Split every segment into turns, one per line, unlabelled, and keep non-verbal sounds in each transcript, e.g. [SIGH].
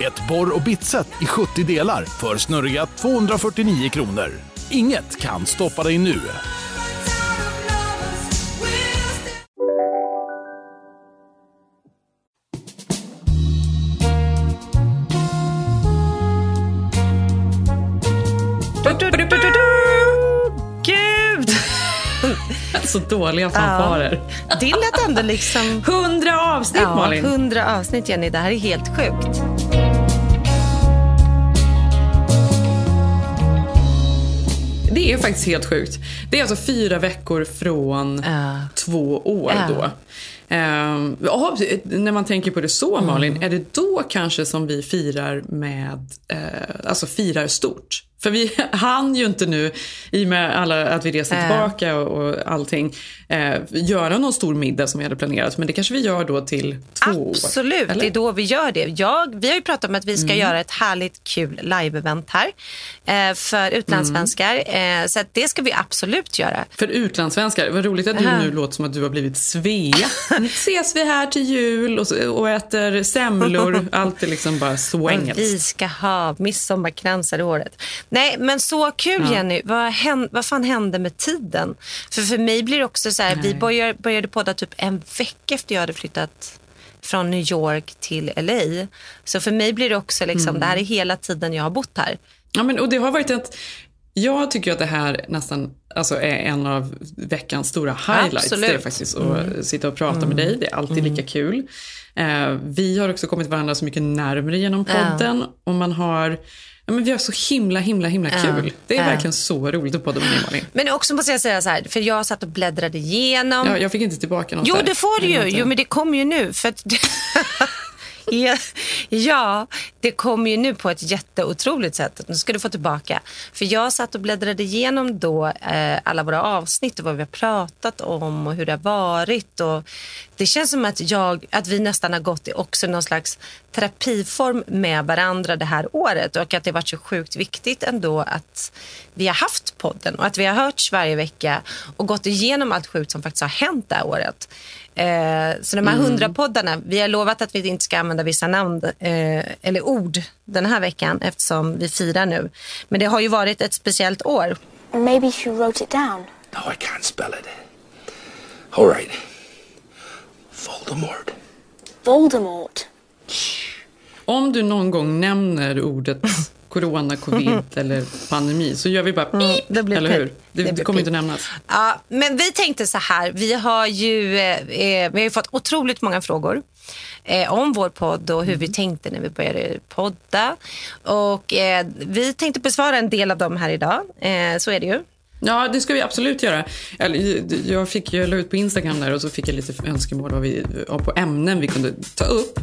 Ett borr och bitset i 70 delar för snurriga 249 kronor. Inget kan stoppa dig nu.
Gud! [LAUGHS]
Så dåliga fanfarer.
Det lät ändå liksom... [LAUGHS]
Hundra avsnitt
Ja,
Malin.
hundra avsnitt Jenny. Det här är helt sjukt.
Det är faktiskt helt sjukt. Det är alltså fyra veckor från
Ja.
två år
Ja.
då. Ehm, ja, när man tänker på det så
Mm.
Malin, är det då kanske som vi firar med, eh, alltså firar stort? För vi [LAUGHS] hann ju inte nu, i och med alla, att vi reser
Äh.
tillbaka och, och allting, eh, göra någon stor middag som vi hade planerat. Men det kanske vi gör då till två
Absolut,
år.
det är då vi gör det. Jag, vi har ju pratat om att vi ska göra ett härligt kul live-event här eh, för utlandssvenskar. Eh, så det ska vi absolut göra.
För utlandssvenskar, vad roligt att du
Aha.
nu låter som att du har blivit Svea. Nu [LAUGHS] ses vi här till jul och, och äter semlor. Allt är liksom bara så engelskt.
vi ska ha midsommarkransar i året. Nej, men så kul Jenny. Vad, hän, vad fan hände med tiden? För för mig blir det också så här, vi började, började podda typ en vecka efter jag hade flyttat från New York till LA. Så för mig blir det också liksom,
Mm.
det här är hela tiden jag har bott här.
Ja, men, och det har varit ett... Jag tycker att det här nästan alltså, är en av veckans stora highlights.
Absolut.
Det är faktiskt att sitta och prata med dig. Det är alltid lika kul. Eh, vi har också kommit varandra så mycket närmare genom podden. Och man har... Ja, men vi har så himla, himla, himla kul. Det är
Ja.
verkligen så roligt att podda med dig, Malin.
Men också måste jag säga så här, för jag satt och bläddrade igenom.
Ja, jag fick inte tillbaka något
Jo,
där.
det får du ju. Jo, men det kommer ju nu. För att [LAUGHS] ja, ja, det kommer ju nu på ett jätteotroligt sätt. Nu ska du få tillbaka. För jag satt och bläddrade igenom då eh, alla våra avsnitt och vad vi har pratat om och hur det har varit. Och det känns som att, jag, att vi nästan har gått i också någon slags terapiform med varandra det här året och att det har varit så sjukt viktigt ändå att vi har haft podden och att vi har hörts varje vecka och gått igenom allt sjukt som faktiskt har hänt det här året. Eh, så de här hundra poddarna, vi har lovat att vi inte ska använda vissa namn eh, eller ord den här veckan eftersom vi firar nu. Men det har ju varit ett speciellt år.
Maybe she wrote it down.
No, I can't spell it. All right. Voldemort.
Voldemort.
Om du någon gång nämner ordet [LAUGHS] corona, covid [LAUGHS] eller pandemi så gör vi bara pip,
Mm, blir
eller
pip.
hur? Det,
Det
det kommer
pip.
inte nämnas.
Ja, men vi tänkte så här, vi har ju, eh, eh, vi har fått otroligt många frågor eh, om vår podd och hur vi tänkte när vi började podda. Och eh, vi tänkte besvara en del av dem här idag, eh, så är det ju.
Ja, det ska vi absolut göra. Jag, fick, jag la ut på Instagram där och så fick jag lite önskemål vad vi, på ämnen vi kunde ta upp.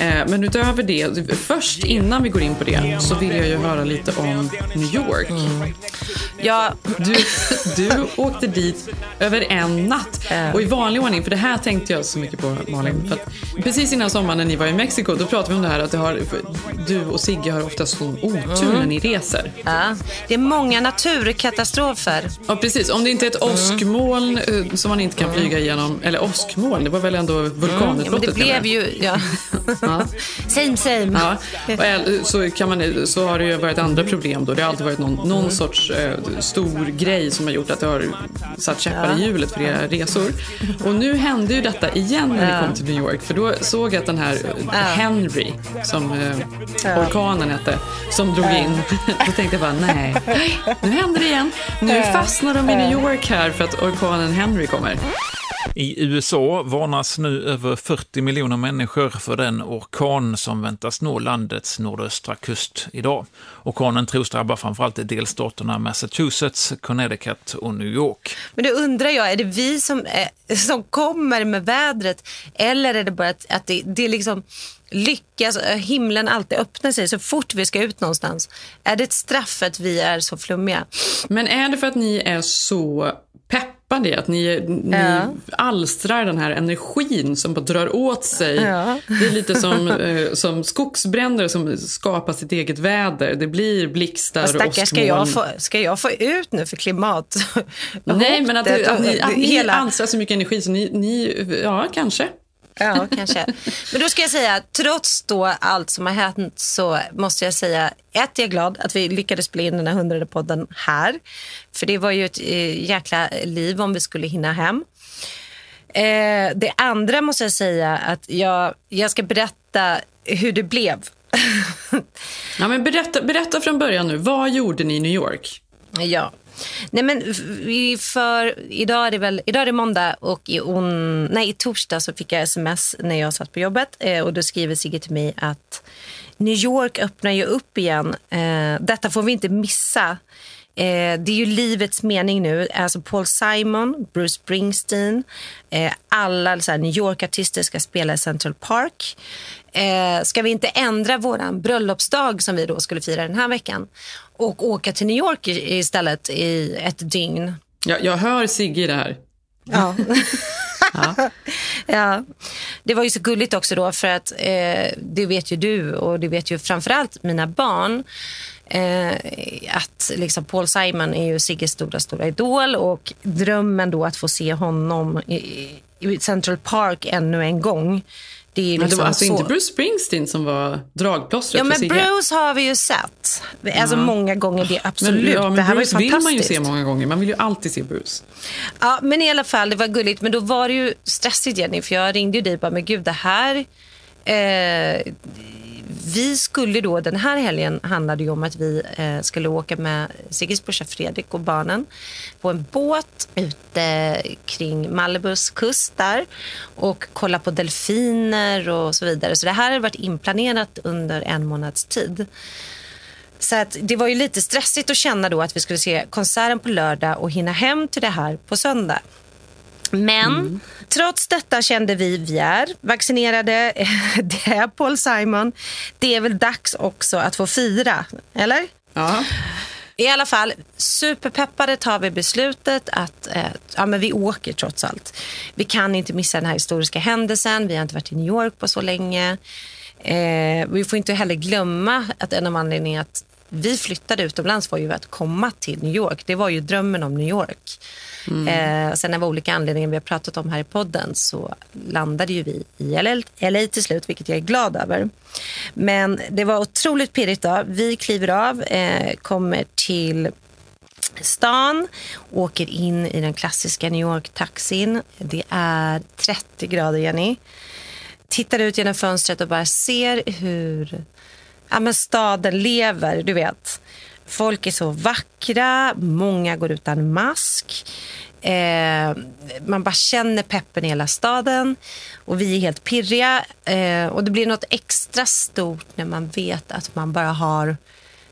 Eh, men utöver det, först innan vi går in på det så vill jag ju höra lite om New York.
Ja,
Du, du åkte dit över en natt. Och i vanlig ordning, för det här tänkte jag så mycket på Malin. Precis innan sommaren när ni var i Mexiko, då pratade vi om det här att det har, du och Sigge har ofta sån otur när ni reser.
ja, det är många naturkatastrofer.
Ja, precis. Om det inte är ett åskmoln eh, som man inte kan flyga igenom, eller åskmoln, det var väl ändå
Ja, men
vulkanutbrottet?
det blev ju, ja.
Ja. [LAUGHS]
same same.
Ja, och så, kan man, så har det ju varit andra problem då. Det har alltid varit någon, någon sorts eh, stor grej som har gjort att det har satt käppar i hjulet för era resor. Och nu hände ju detta igen när ni kom till New York. För då såg jag att den här eh, Henry, som eh, orkanen hette, som drog in. [LAUGHS] Då tänkte jag bara, nej, nu händer det igen. Nu fastnar de i New York här för att orkanen Henry kommer.
I USA varnas nu över 40 miljoner människor för den orkan som väntas nå landets nordöstra kust idag. Orkanen tros drabba framförallt delstaterna Massachusetts, Connecticut och New York.
Men då undrar jag, är det vi som, eh, som kommer med vädret eller är det bara att, att det, det liksom lyckas, eh, himlen alltid öppnar sig så fort vi ska ut någonstans? Är det ett straff att vi är så flummiga?
Men är det för att ni är så peppade, att ni, ni
Ja.
alstrar den här energin som bara drar åt sig.
Ja.
Det är lite som, eh, som skogsbränder som skapar sitt eget väder. Det blir blixtar och
stackars, ska jag, få, ska jag få ut nu för klimat? [LAUGHS]
Nej, men att, att ni, att ni
hela-
alstrar så mycket energi så ni, ni ja kanske.
Ja, kanske. Men då ska jag säga, trots då allt som har hänt så måste jag säga, ett, jag är glad att vi lyckades spela in den här hundrade podden här. För det var ju ett eh, jäkla liv om vi skulle hinna hem. Eh, det andra måste jag säga att jag, jag ska berätta hur det blev. [LAUGHS]
Ja, men berätta, berätta från början nu, vad gjorde ni i New York?
Ja. Nej men för idag är det väl idag är det måndag och i, on, nej, i torsdag så fick jag sms när jag satt på jobbet eh, och då skriver Sigge till mig att New York öppnar ju upp igen. Eh, detta får vi inte missa. Eh, det är ju livets mening nu. Alltså Paul Simon, Bruce Springsteen, eh, alla så här, New York-artister ska spela i Central Park. Eh, ska vi inte ändra våran bröllopsdag som vi då skulle fira den här veckan och åka till New York istället i ett dygn?
Jag, jag hör Sigge i det här.
Ja. [LAUGHS] [LAUGHS] ja. Det var ju så gulligt också då för att eh, det vet ju du och det vet ju framförallt mina barn eh, att liksom Paul Simon är ju Sigges stora, stora idol och drömmen då att få se honom i, i Central Park ännu en gång. Det är
Men det
liksom
var alltså
så...
inte Bruce Springsteen som var dragplåstret
Ja, men
Sigge?
Bruce har vi ju sett. Alltså många gånger, det absolut.
Men, ja, men
det här
Bruce
var ju
vill man ju
fantastiskt.
se många gånger. Man vill ju alltid se Bruce.
Ja, men i alla fall, det var gulligt. Men då var det ju stressigt, Jenny, för jag ringde ju dig och bara, men gud, det här... Eh, vi skulle då, den här helgen handlade ju om att vi eh, skulle åka med Sigges brorsa Fredrik och barnen på en båt ute kring Malibus kust där och kolla på delfiner och så vidare. Så det här har varit inplanerat under en månads tid. Så att det var ju lite stressigt att känna då att vi skulle se konserten på lördag och hinna hem till det här på söndag. Men mm trots detta kände vi, vi är vaccinerade, [LAUGHS] det är Paul Simon. Det är väl dags också att få fira, eller?
Ja.
I alla fall, superpeppade tar vi beslutet att eh, ja, men vi åker trots allt. Vi kan inte missa den här historiska händelsen. Vi har inte varit i New York på så länge. Eh, vi får inte heller glömma att en av anledningarna att vi flyttade utomlands var ju att komma till New York. Det var ju drömmen om New York. Mm. Eh, sen av olika anledningar vi har pratat om här i podden så landade ju vi i LA, LA till slut, vilket jag är glad över. Men det var otroligt pirrigt då. Vi kliver av, eh, kommer till stan, åker in i den klassiska New York-taxin. Det är 30 grader, Jenny. Tittar ut genom fönstret och bara ser hur ja, men staden lever, du vet. Folk är så vackra, många går utan mask. Eh, man bara känner peppen i hela staden och vi är helt pirriga. Eh, och det blir något extra stort när man vet att man bara har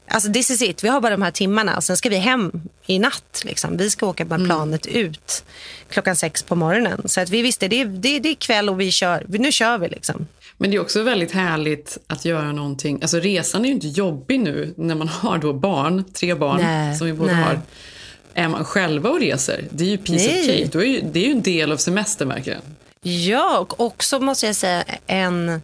Alltså this is it. Vi har bara de här timmarna och sen ska vi hem i natt. Liksom. Vi ska åka med planet ut klockan sex på morgonen. Så att vi visste, det det, det är kväll och vi kör. Nu kör vi liksom.
Men det är också väldigt härligt att göra någonting. Alltså resan är ju inte jobbig nu när man har då barn, tre barn
Nej,
som vi båda
nej.
har. Är man själva och reser, det är ju piece
Nej.
of cake. Då är ju, det är ju en del av semestern verkligen.
Ja, och också måste jag säga en,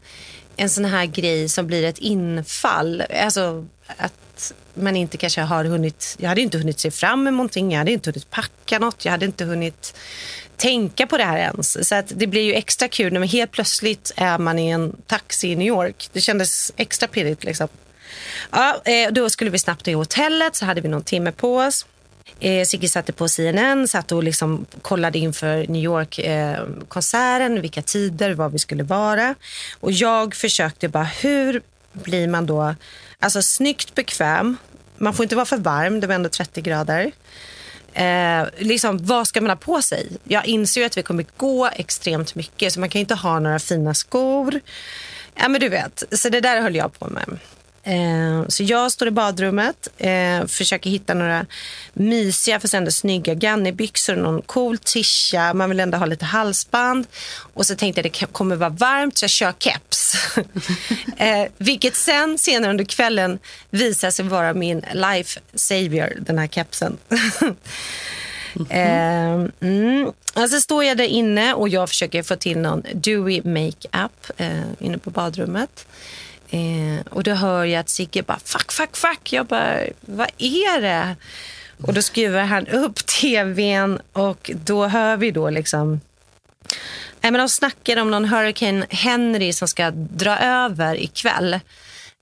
en sån här grej som blir ett infall. Alltså att man inte kanske har hunnit... Jag hade inte hunnit se fram emot någonting, jag hade inte hunnit packa något, jag hade inte hunnit tänka på det här ens. Så att det blir ju extra kul när man helt plötsligt är man i en taxi i New York. Det kändes extra pirrigt liksom. Ja, eh, då skulle vi snabbt till hotellet, så hade vi någon timme på oss. Eh, Sigge satte på CNN, satt och liksom kollade inför New York-konserten, eh, vilka tider, var vi skulle vara. Och jag försökte bara, hur blir man då alltså, snyggt bekväm? Man får inte vara för varm, det var ändå 30 grader. Eh, liksom, vad ska man ha på sig? Jag inser ju att vi kommer gå extremt mycket så man kan inte ha några fina skor. Ja, men du vet, så det där höll jag på med. Eh, så jag står i badrummet, eh, försöker hitta några mysiga, fast ändå snygga Ganni-byxor, någon cool tisha, man vill ändå ha lite halsband. Och så tänkte jag att det kommer vara varmt så jag kör keps. [LAUGHS] eh, vilket sen senare under kvällen visar sig vara min life savior, den här kepsen. [LAUGHS] Eh, mm. mm. Alltså står jag där inne och jag försöker få till någon dewy makeup eh, inne på badrummet. Eh, och då hör jag att Sigge bara fuck, fuck, fuck. Jag bara, vad är det? Och då skruvar han upp [LAUGHS] tvn och då hör vi då liksom Nej, men de snackar om någon Hurricane Henry som ska dra över ikväll.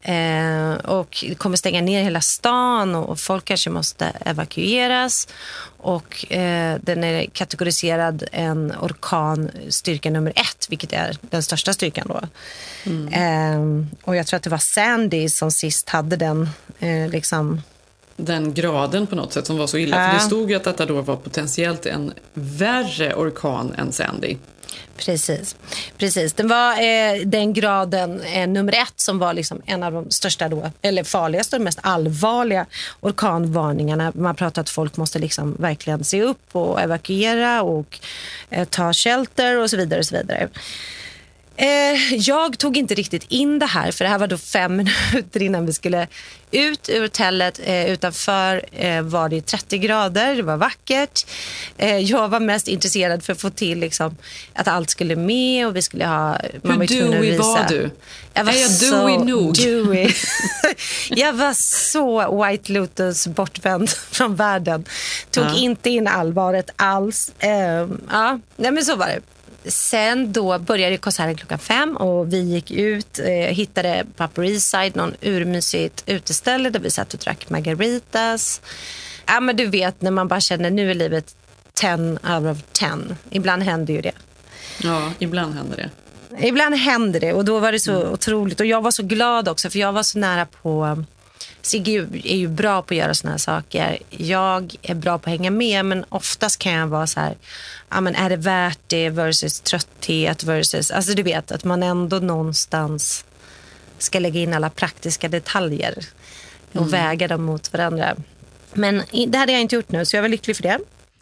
Eh, och kommer stänga ner hela stan och folk kanske måste evakueras. Och eh, den är kategoriserad en orkan styrka nummer ett, vilket är den största styrkan då. Mm. Eh, och jag tror att det var Sandy som sist hade den eh, liksom
den graden på något sätt som var så illa. För det stod ju att detta då var potentiellt en värre orkan än Sandy.
Precis. Precis. Den var eh, den graden eh, nummer ett som var liksom en av de största, då, eller farligaste och mest allvarliga orkanvarningarna. Man pratar att folk måste liksom verkligen se upp och evakuera och eh, ta shelter och så vidare. Och så vidare. Eh, jag tog inte riktigt in det här, för det här var då fem [LAUGHS] minuter innan vi skulle ut ur hotellet. Eh, utanför eh, var det 30 grader, det var vackert. Eh, jag var mest intresserad för att få till liksom, att allt skulle med och vi skulle ha...
Hur var dewy var du? Jag var är jag så dewy nog?
Dewy. [LAUGHS] [LAUGHS] jag var så White Lotus bortvänd från världen. Tog ja. inte in allvaret alls. Eh, ja, nej, men så var det sen då började konserten klockan fem och vi gick ut, eh, hittade på Upper East Side någon urmysigt uteställe där vi satt och drack margaritas. Ja, men du vet när man bara känner nu är livet 10 out of 10. Ibland händer ju det.
Ja, ibland händer det.
Ibland händer det och då var det så mm. otroligt. Och jag var så glad också för jag var så nära på Sigge är ju bra på att göra såna här saker. Jag är bra på att hänga med, men oftast kan jag vara så här, ja, men är det värt det versus trötthet versus, alltså du vet att man ändå någonstans ska lägga in alla praktiska detaljer och mm. väga dem mot varandra. Men det hade jag inte gjort nu, så jag var lycklig för det.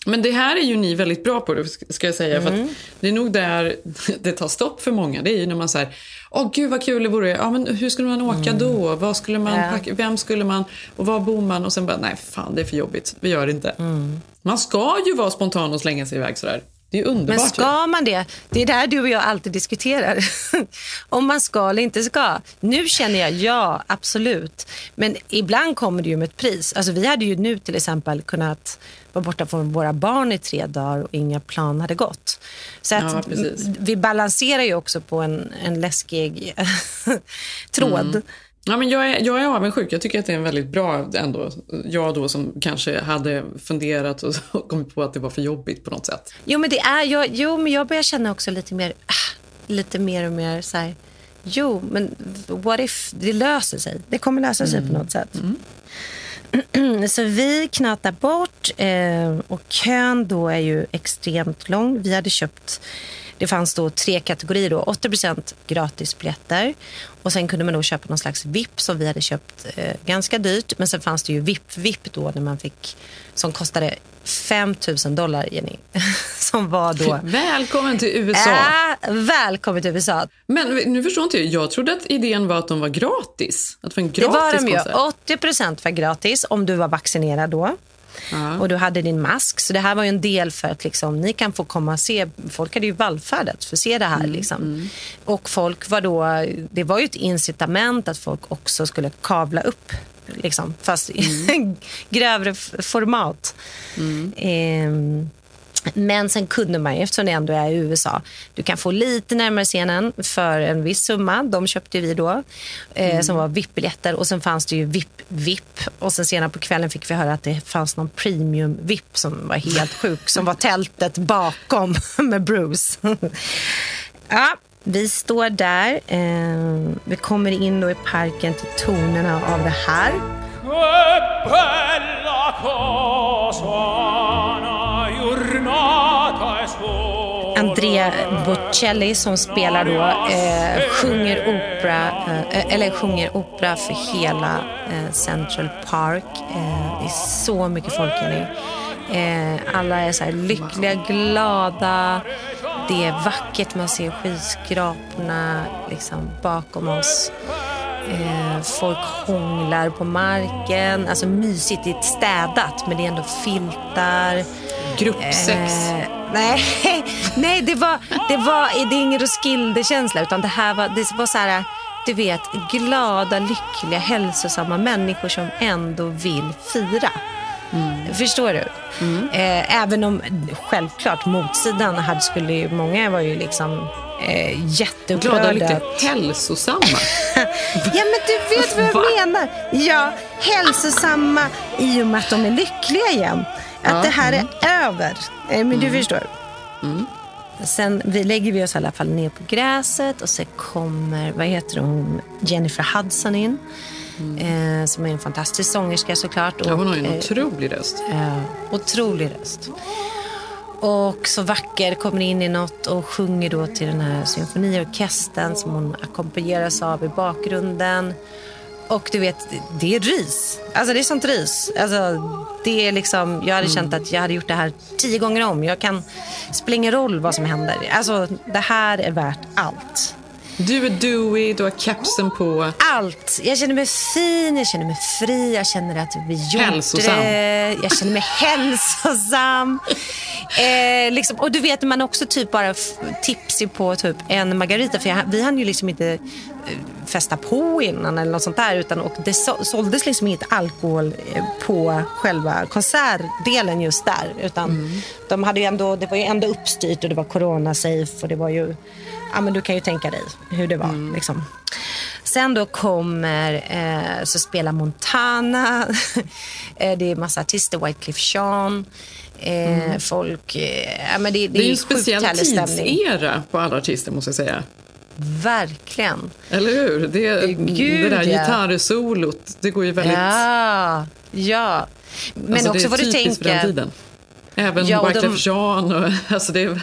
Men det här är ju ni väldigt bra på, ska jag säga. Mm. För det är nog där [LAUGHS] det tar stopp för många. Det är ju när man säger, åh gud vad kul det vore. Ja, men hur skulle man åka mm. då? Vad skulle man ja. packa? Vem skulle man? Och var bor man? Och sen bara, nej fan det är för jobbigt. Vi gör det inte. Mm. Man ska ju vara spontan och slänga sig iväg sådär. Det är underbart.
Men ska man det? Det är där du och jag alltid diskuterar. [LAUGHS] Om man ska eller inte ska. Nu känner jag ja, absolut. Men ibland kommer det ju med ett pris. Alltså, vi hade ju nu till exempel kunnat vara borta från våra barn i tre dagar och inga plan hade gått. Så att ja, vi balanserar ju också på en, en läskig [LAUGHS] tråd. Mm.
Ja, men jag, är, jag är avundsjuk. Jag tycker att det är en väldigt bra ändå. Jag då som kanske hade funderat och [LAUGHS] kommit på att det var för jobbigt på något sätt.
Jo, men det är, jag, jo, men jag börjar känna också lite mer, ah, lite mer och mer så här, jo, men what if det löser sig? Det kommer lösa sig mm. på något sätt. Mm. [CLEARS THROAT] Så vi knatar bort eh, och kön då är ju extremt lång. Vi hade köpt det fanns då tre kategorier. Då, 80 gratisbiljetter och sen kunde man då köpa någon slags VIP som vi hade köpt eh, ganska dyrt. Men sen fanns det ju VIP-VIP då när man fick, som kostade 5 000 dollar, Jenny. [LAUGHS] som var då...
Välkommen till USA!
Äh, välkommen till USA.
Men nu förstår inte jag. Jag trodde att idén var att de var gratis. Att det var en gratis
Det var de ju. 80% var gratis om du var vaccinerad då. Ja. Och du hade din mask. Så det här var en del för att liksom, ni kan få komma och se. Folk hade ju vallfärdat för att se det här. Mm. Liksom. Mm. Och folk var då, det var ju ett incitament att folk också skulle kavla upp. Liksom, fast [LAUGHS] mm. grövre format. Eh, men sen kunde man ju, eftersom det ändå är i USA, du kan få lite närmare scenen för en viss summa. De köpte vi då, eh, mm. som var VIP-biljetter. Och sen fanns det ju VIP-VIP. Och sen senare på kvällen fick vi höra att det fanns någon premium-VIP som var helt sjuk, som var [LAUGHS] tältet bakom [LAUGHS] med Bruce. ja, vi står där. Eh, vi kommer in då i parken till tonerna av det här. Andrea Bocelli som spelar då, eh, sjunger opera, eh, eller sjunger opera för hela eh, Central Park. Eh, det är så mycket folk här eh, nu. alla är så lyckliga, glada. Det är vackert, man ser skyskraporna liksom bakom oss. Eh, folk hånglar på marken. Alltså mysigt, det är städat men det är ändå filtar.
Gruppsex.
Eh, nej, [LAUGHS] nej det, var, det, var, det är ingen Roskilde-känsla utan det här var, det var så här, du vet, glada, lyckliga, hälsosamma människor som ändå vill fira. Mm. Förstår du? Mm. Eh, även om självklart motsidan hade skulle ju, många var ju liksom eh, jätteupprörda.
Glada, lite hälsosamma. [LAUGHS]
ja, men du vet vad jag Va? menar. Ja, hälsosamma i och med att de är lyckliga igen. Att ja. det här är mm. över. Eh, men du mm. förstår. Mm. Sen vi lägger vi oss i alla fall ner på gräset och så kommer, vad heter hon, Jennifer Hudson in. Mm. Eh, som är en fantastisk sångerska såklart.
Och, ja, hon har ju en eh, otrolig röst.
Eh, otrolig röst. Och så vacker, kommer in i något och sjunger då till den här symfoniorkestern som hon ackompanjeras av i bakgrunden. Och du vet, det är rys. Alltså det är sånt rys. Alltså, det är liksom, jag hade mm. känt att jag hade gjort det här tio gånger om. Jag kan, spelar ingen roll vad som händer. Alltså det här är värt allt.
Du är Dewey, du har kepsen på.
Allt. Jag känner mig fin, jag känner mig fri, jag känner att vi gjort
hälsosam.
det. Jag känner mig [LAUGHS] hälsosam. eh, liksom, och du vet, man också typ bara tipsig på typ en margarita. För jag, vi hann ju liksom inte festa på innan eller något sånt där. Utan, och det såldes liksom inget alkohol eh, på själva konsertdelen just där. Utan mm. de hade ändå, det var ju ändå uppstyrt och det var corona-safe och det var ju ja, men du kan ju tänka dig hur det var. Mm. Liksom. Sen då kommer, eh, så spelar Montana, [LAUGHS] eh, det är massa artister, Whitecliff Jean. Eh, mm. Folk, eh, men det, det,
det är ju en speciell tidsera på alla artister måste jag säga.
Verkligen.
Eller hur? Det, Gud, det där ja. gitarrsolot, det går ju väldigt...
Ja, ja. Men alltså, också vad du tänker... för den tiden.
Även ja, Wyclef de... Jean och, [LAUGHS] alltså det,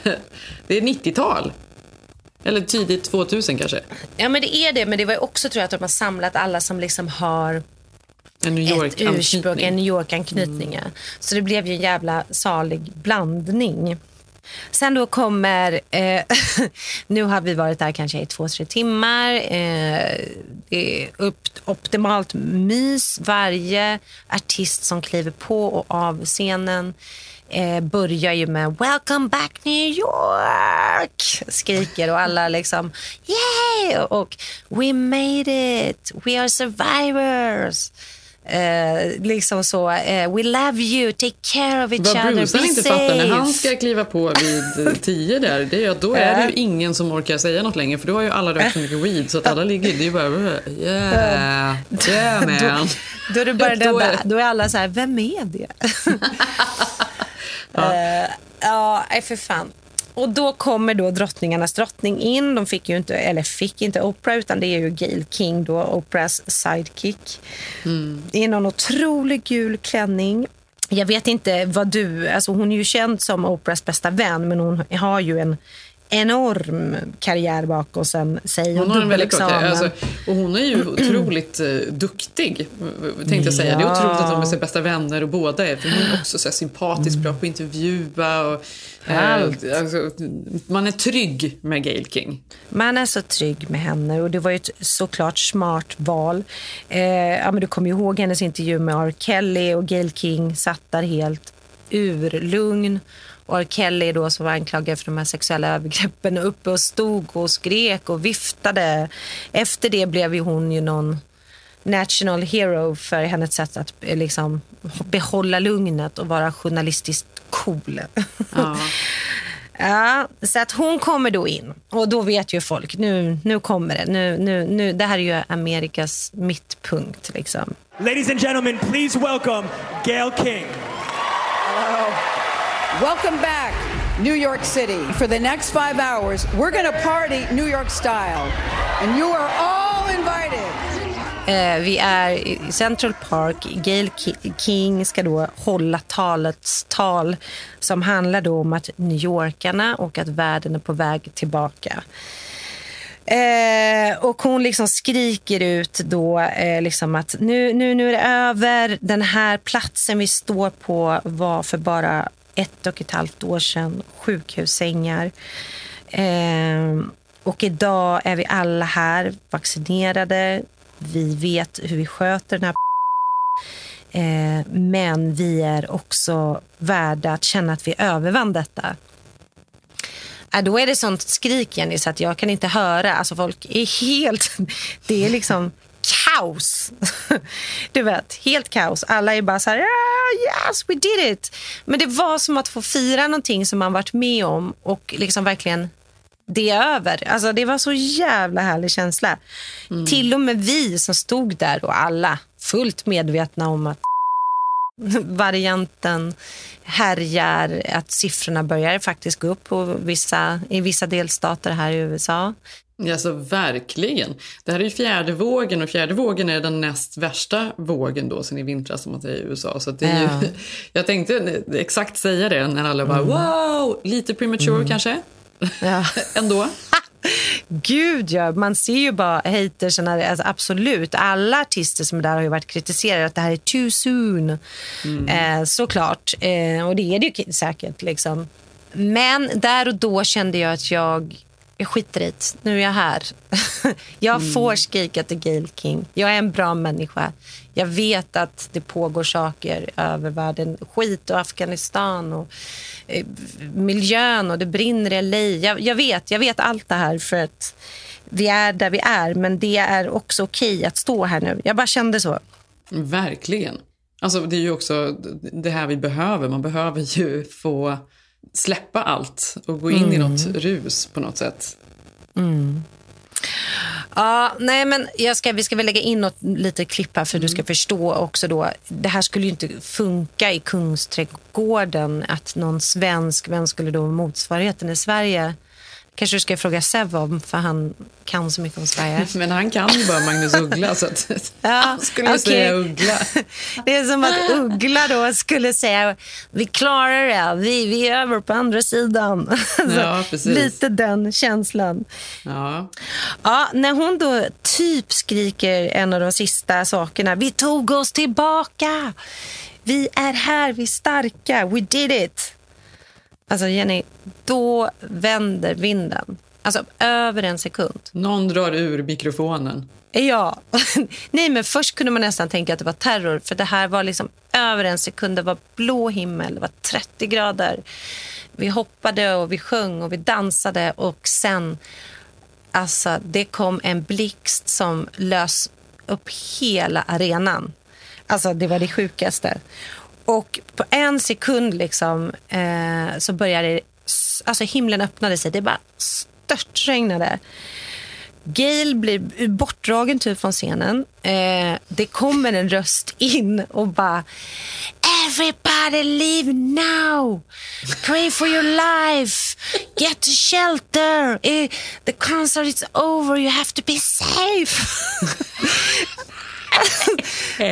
det är 90-tal. Eller tidigt 2000 kanske?
Ja, men det är det. Men det var också tror jag att de har samlat alla som liksom har
en New York
ett ursprung, en New York-anknytning. Mm. Så det blev ju en jävla salig blandning. Sen då kommer, eh, [LAUGHS] nu har vi varit där kanske i två, tre timmar. Eh, det är upp, optimalt mys. Varje artist som kliver på och av scenen eh, börjar ju med “Welcome back New York” skriker och alla liksom “Yay!” och “We made it! We are survivors!” Eh, liksom så, eh, we love you, take care of each
Vad
other,
Bruce be inte safe. fattar, när han ska kliva på vid eh, tio där, det är, då är det ju ingen som orkar säga något längre för då har ju alla rökt så mycket weed så att alla ligger, det är bara yeah, yeah man.
då, då är det bara [LAUGHS] då, är... då är alla så här, vem är det? [LAUGHS] [LAUGHS] Ja, uh, ja för fan. Och då kommer då drottningarnas drottning in. De fick ju inte, eller fick inte Oprah, utan det är ju Gail King, då, Oprahs sidekick. Mm. I någon otrolig gul klänning. Jag vet inte vad du... Alltså hon är ju känd som Oprahs bästa vän, men hon har ju en enorm karriär bakom sig.
Hon har en väldigt kort, alltså, och hon är ju otroligt uh, duktig, tänkte jag säga. Ja. Det är otroligt att de är sina bästa vänner och båda är. För hon är också så sympatisk, mm. bra på att intervjua. Och, uh, alltså, man är trygg med Gail King.
Man är så trygg med henne och det var ju ett såklart smart val. Eh, ja, men du kommer ihåg hennes intervju med R. Kelly och Gail King satt där helt urlugn och R. Kelly då som var anklagad för de här sexuella övergreppen uppe och stod och skrek och viftade. Efter det blev ju hon ju någon national hero för hennes sätt att eh, liksom behålla lugnet och vara journalistiskt cool. Ja. [LAUGHS] ja, så att hon kommer då in och då vet ju folk, nu, nu kommer det. Nu, nu, nu, det här är ju Amerikas mittpunkt. Liksom.
Ladies and gentlemen, please welcome Gail King.
Hello. Welcome back, New York City. For the next five hours, we're going to party New York style. And you are all invited.
Eh, vi är i Central Park. Gail King ska då hålla talets tal som handlar då om att New Yorkarna och att världen är på väg tillbaka. Eh, och hon liksom skriker ut då eh, liksom att nu, nu, nu är det över. Den här platsen vi står på var för bara ett och ett halvt år sedan sjukhussängar. Eh, och idag är vi alla här vaccinerade. Vi vet hur vi sköter den här eh, Men vi är också värda att känna att vi övervann detta. Äh, då är det sånt skrik Jenny så att jag kan inte höra. Alltså folk är helt... [LAUGHS] Det är liksom kaos. [LAUGHS] Du vet, helt kaos. Alla är bara så här, ah, yes we did it. Men det var som att få fira någonting som man varit med om och liksom verkligen det är över. Alltså det var så jävla härlig känsla. Till och med vi som stod där och alla fullt medvetna om att [LAUGHS] varianten härjar, att siffrorna börjar faktiskt gå upp på vissa, i vissa delstater här i USA.
Alltså verkligen. Det här är ju fjärde vågen och fjärde vågen är den näst värsta vågen då sen i vintras som man säger i USA. Så att det är
Ja.
ju, [LAUGHS] jag tänkte exakt säga det när alla bara
Mm.
wow, lite premature kanske.
Ja. [LAUGHS]
Ändå. [LAUGHS]
Gud, ja. Man ser ju bara hatersen. Alltså, absolut. Alla artister som är där har ju varit kritiserade att det här är too soon. Eh, såklart. Eh, och det är det ju säkert. Liksom. Men där och då kände jag att jag, jag skiter i det. Nu är jag här. [LAUGHS] jag får skrika till Gail King. Jag är en bra människa. Jag vet att det pågår saker över världen. Skit och Afghanistan och eh, miljön och det brinner i LA. Jag, jag vet, jag vet allt det här för att vi är där vi är. Men det är också okej att stå här nu. Jag bara kände så.
Verkligen. Alltså det är ju också det här vi behöver. Man behöver ju få släppa allt och gå in i
Mm.
något rus på något sätt.
Ja, nej men jag ska, vi ska väl lägga in något lite klipp här för du ska förstå också då. Det här skulle ju inte funka i Kungsträdgården att någon svensk, vem skulle då motsvarigheten i Sverige? Kanske du ska fråga Sev om för han kan så mycket om Sverige. [LAUGHS]
Men han kan ju bara Magnus Uggla så att
Ja,
han [LAUGHS] skulle
okej.
säga Uggla. [LAUGHS]
Det är som att Uggla då skulle säga vi klarar det, vi, vi är över på andra sidan. Alltså,
Ja, precis.
Lite den känslan.
Ja.
Ja, när hon då typ skriker en av de sista sakerna. Vi tog oss tillbaka. Vi är här, vi är starka. We did it. Alltså Jenny, då vänder vinden. Alltså över en sekund.
Någon drar ur mikrofonen.
Ja. [LAUGHS] Nej, men först kunde man nästan tänka att det var terror. För det här var liksom över en sekund. Det var blå himmel, det var 30 grader. Vi hoppade och vi sjöng och vi dansade. Och sen, alltså det kom en blixt som lös upp hela arenan. Alltså det var det sjukaste. Och på en sekund liksom eh, så började det, alltså himlen öppnade sig. Det bara störtregnade. Gail blir bortdragen typ från scenen. Eh, det kommer en röst in och bara Everybody leave now! Pray for your life! Get to shelter! Eh, the concert is over, you have to be safe! [LAUGHS]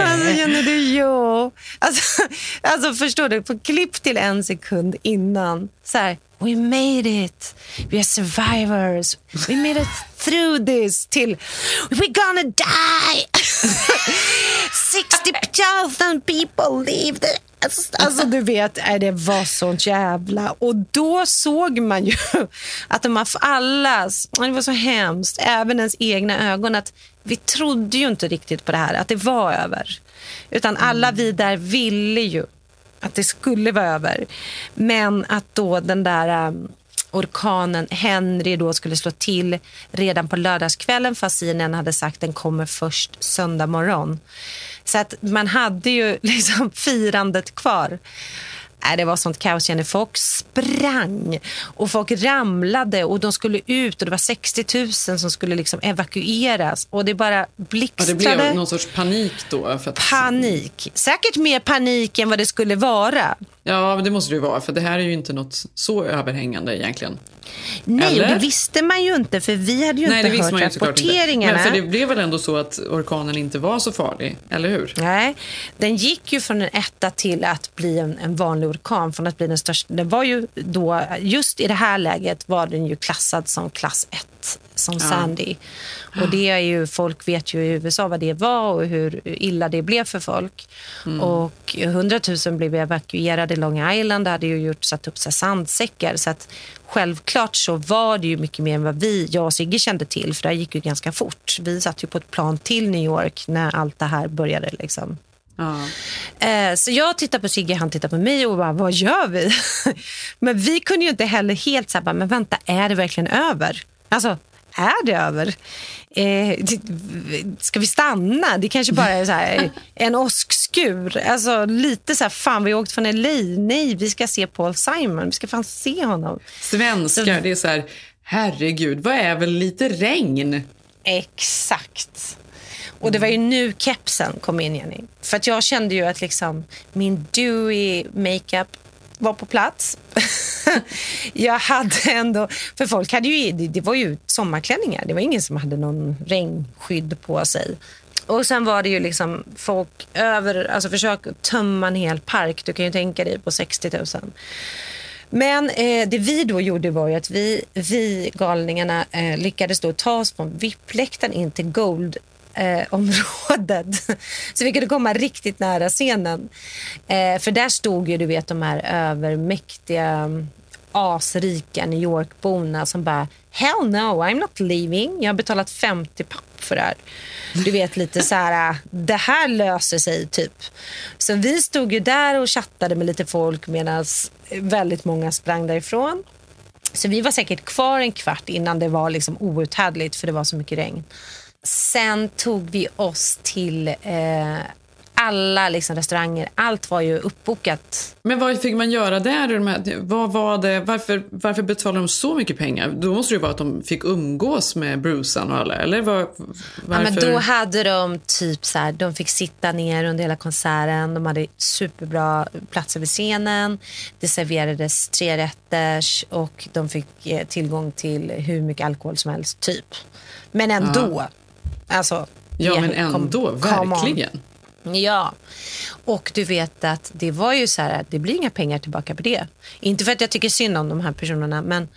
alltså Jenny, du jo. Alltså, alltså förstår du, på klipp till en sekund innan. Så här, we made it. We are survivors. We made it through this. Till, we're gonna die. [LAUGHS] 60,000 people leave the... Alltså du vet, det var sånt jävla... Och då såg man ju [LAUGHS] att de har allas... Det var så hemskt, även ens egna ögon. att Vi trodde ju inte riktigt på det här, att det var över. Utan alla vi där ville ju att det skulle vara över. Men att då den där um, orkanen Henry då skulle slå till redan på lördagskvällen fast CNN hade sagt den kommer först söndag morgon. Så att man hade ju [LAUGHS] liksom firandet kvar. Nej, det var sånt kaos, Jenny. Folk sprang och folk ramlade och de skulle ut och det var 60 000 som skulle liksom evakueras och det bara
Ja,
blixtrade.
det blev någon sorts panik då. För att,
Panik. Säkert mer panik än vad det skulle vara.
Ja, men det måste det ju vara. För det här är ju inte något så överhängande egentligen.
Nej,
Eller?
det visste man ju inte för vi hade ju
Nej,
inte hört
såklart inte.
rapporteringarna.
Men för det blev väl ändå så att orkanen inte var så farlig, eller hur?
Nej, den gick ju från en etta till att bli en, en vanlig orkan. Från att bli den största. Den var ju då, just i det här läget var den ju klassad som klass 1, som
Ja.
Sandy. Och det är ju, folk vet ju i USA vad det var och hur illa det blev för folk.
Mm.
Och 100 000 blev evakuerade i Long Island. Det hade ju gjort, satt upp så sandsäckar. Så att självklart så var det ju mycket mer än vad vi, jag och Sigge kände till. För det gick ju ganska fort. Vi satt ju på ett plan till New York när allt det här började. Liksom.
Ja.
Eh, Så jag tittar på Sigge, han tittar på mig och bara, vad gör vi? [LAUGHS] Men vi kunde ju inte heller helt bara, men vänta, är det verkligen över? Alltså, är det över? Eh, ska vi stanna? Det kanske bara är så här, [LAUGHS] en åskskur. Alltså, lite så här, fan vi har åkt från LA. Nej, vi ska se Paul Simon. Vi ska fan se honom.
Svenskar, det är så här, herregud, vad är väl lite regn?
Exakt. Och det var ju nu kepsen kom in, Jenny. För att jag kände ju att liksom min dewy makeup var på plats. [LAUGHS] jag hade ändå... För folk hade ju... Det, det var ju sommarklänningar. Det var ingen som hade någon regnskydd på sig. Och sen var det ju liksom folk över... Alltså försök tömma en hel park. Du kan ju tänka dig på 60 000. Men eh, det vi då gjorde var ju att vi, vi galningarna eh, lyckades då ta oss från VIP-läktaren in till Gold eh, området. Så vi kunde komma riktigt nära scenen. Eh, för där stod ju du vet de här övermäktiga asrika New York-borna som bara Hell no, I'm not leaving. Jag har betalat 50 papp för det här. Du vet lite så här, ah, det här löser sig typ. Så vi stod ju där och chattade med lite folk medan väldigt många sprang därifrån. Så vi var säkert kvar en kvart innan det var liksom outhärdligt för det var så mycket regn. Sen tog vi oss till eh, alla liksom restauranger. Allt var ju uppbokat.
Men vad fick man göra där? Vad var det? Varför, varför betalade de så mycket pengar? Då måste det ju vara att de fick umgås med Brucean och alla, eller var,
Ja, men då hade de typ så här, de fick sitta ner under hela konserten. De hade superbra platser vid scenen. Det serverades tre rätters och de fick eh, tillgång till hur mycket alkohol som helst, typ. Men ändå. Alltså,
Ja, men
kom-
ändå,
on.
verkligen.
Ja, och du vet att det var ju så här att det blir inga pengar tillbaka på det. Inte för att jag tycker synd om de här personerna, men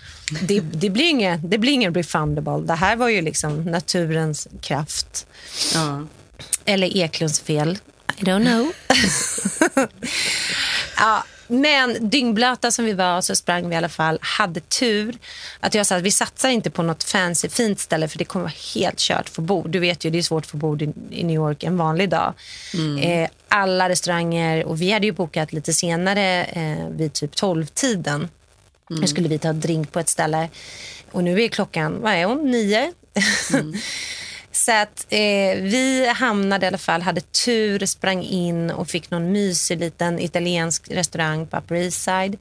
det, det blir inget det blir ingen refundable. Det här var ju liksom naturens kraft.
Ja.
Eller Eklunds fel. I don't know. [LAUGHS] ja, men dyngblöta som vi var så sprang vi i alla fall. Hade tur att jag sa att vi satsar inte på något fancy fint ställe för det kommer vara helt kört för bord. Du vet ju, det är svårt för bord i, i New York en vanlig dag. Eh, alla restauranger och vi hade ju bokat lite senare eh, vid typ 12-tiden. Nu skulle vi ta drink på ett ställe och nu är klockan, vad är hon, nio? [LAUGHS] Så att eh, vi hamnade i alla fall, hade tur, sprang in och fick någon mysig liten italiensk restaurang på Upper East Side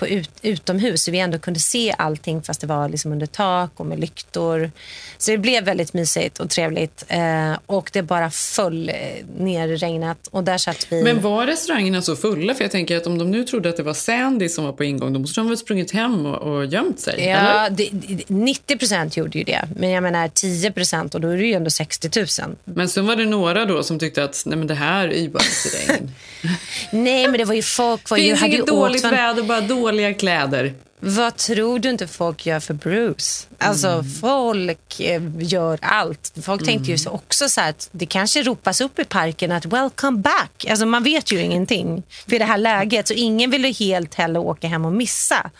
på ut, utomhus så vi ändå kunde se allting fast det var liksom under tak och med lyktor. Så det blev väldigt mysigt och trevligt eh, och det bara föll eh, ner i regnet och där satt vi.
Men var restaurangerna så fulla? För jag tänker att om de nu trodde att det var Sandy som var på ingång, då måste de väl sprungit hem och, och gömt sig?
Ja, det, det, 90 procent gjorde ju det. Men jag menar 10 procent och då är det ju ändå 60 000.
Men sen var det några då som tyckte att nej men det här är ju bara [LAUGHS] regn.
Nej, men det var ju folk var ju,
Finns
hade ju
inget dåligt
åkt från-
väder, bara dåliga kläder.
Vad tror du inte folk gör för Bruce? Alltså
Mm.
folk eh, gör allt. Folk tänkte ju så också så att det kanske ropas upp i parken att welcome back. Alltså man vet ju ingenting för det här läget så ingen ville helt heller åka hem och missa.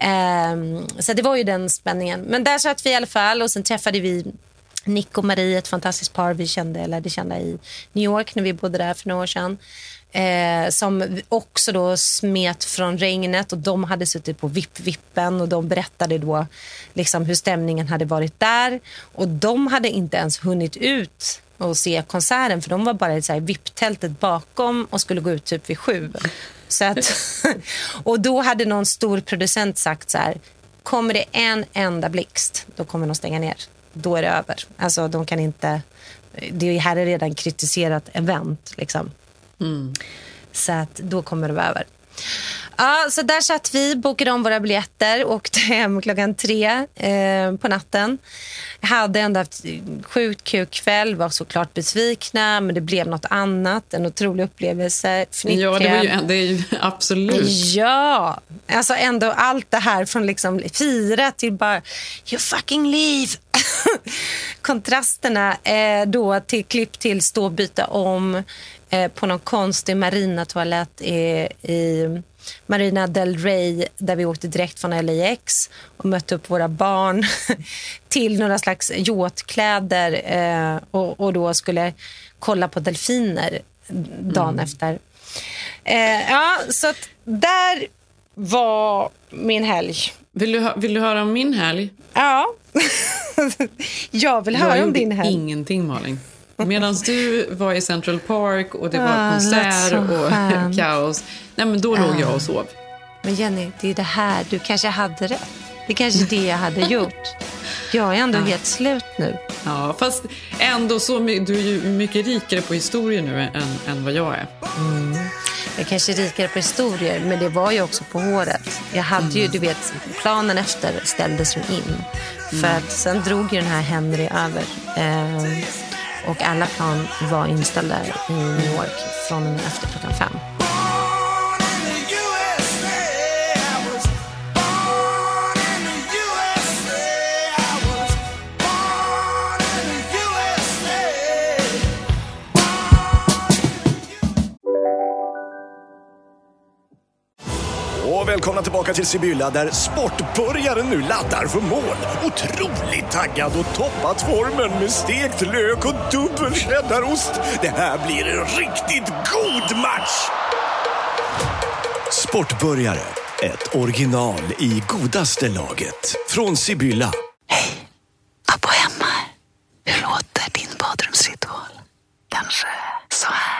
Ehm, så det var ju den spänningen. Men där satt vi i alla fall och sen träffade vi Nick och Marie, ett fantastiskt par vi kände, eller det kända i New York när vi bodde där för några år sedan. Eh, som också då smet från regnet och de hade suttit på VIP-vippen och de berättade då liksom hur stämningen hade varit där. Och de hade inte ens hunnit ut och se konserten för de var bara i så här VIP-tältet bakom och skulle gå ut typ vid sju. Så att, [LAUGHS] och då hade någon stor producent sagt så här, kommer det en enda blixt, då kommer de stänga ner. Då är det över. Alltså de kan inte, det här är redan kritiserat event liksom. Så att då kommer det vara över. Ja, så där satt vi, bokade om våra biljetter och åkte hem klockan tre eh, på natten. Hade ändå haft sjukt kul kväll, var såklart besvikna men det blev något annat, en otrolig upplevelse.
Ja, det, var ju, det är ju [LAUGHS] absolut.
Ja, alltså ändå allt det här från liksom fira till bara you fucking leave. [LAUGHS] Kontrasterna eh, då till klipp till stå och byta om på någon konstig marinatoalett i, i Marina del Rey där vi åkte direkt från LAX och mötte upp våra barn [LAUGHS] till några slags yachtkläder eh, och, och då skulle kolla på delfiner dagen mm. efter. Eh, ja, så att där var min helg.
Vill du, vill du höra om min helg?
Ja. [LAUGHS] jag vill höra
jag
om din helg.
ingenting, Malin. Medan du var i Central Park och det var ah, konsert och [LAUGHS] kaos. Nej, men då låg jag och sov.
Men Jenny, det är det här. Du kanske hade rätt. Det är kanske det jag hade [LAUGHS] gjort. Jag är ändå ja. helt slut nu.
Ja, fast ändå så du är ju mycket rikare på historier nu än, än vad jag är.
Mm. Jag kanske är rikare på historier, men det var ju också på håret. Jag hade mm. ju, du vet, planen efter ställdes ju in. Mm. För att sen drog ju den här Henry över. Eh, och alla plan var inställda i New York från och med efter klockan fem.
Tillbaka till Sibylla där sportbörjaren nu laddar för mål. Otroligt taggad och toppat formen med stekt lök och dubbel cheddarost. Det här blir en riktigt god match! Sportbörjare, ett original i godaste laget. Från Sibylla.
Hej! Abbo hemma. Hur låter din badrumsritual? Kanske så här?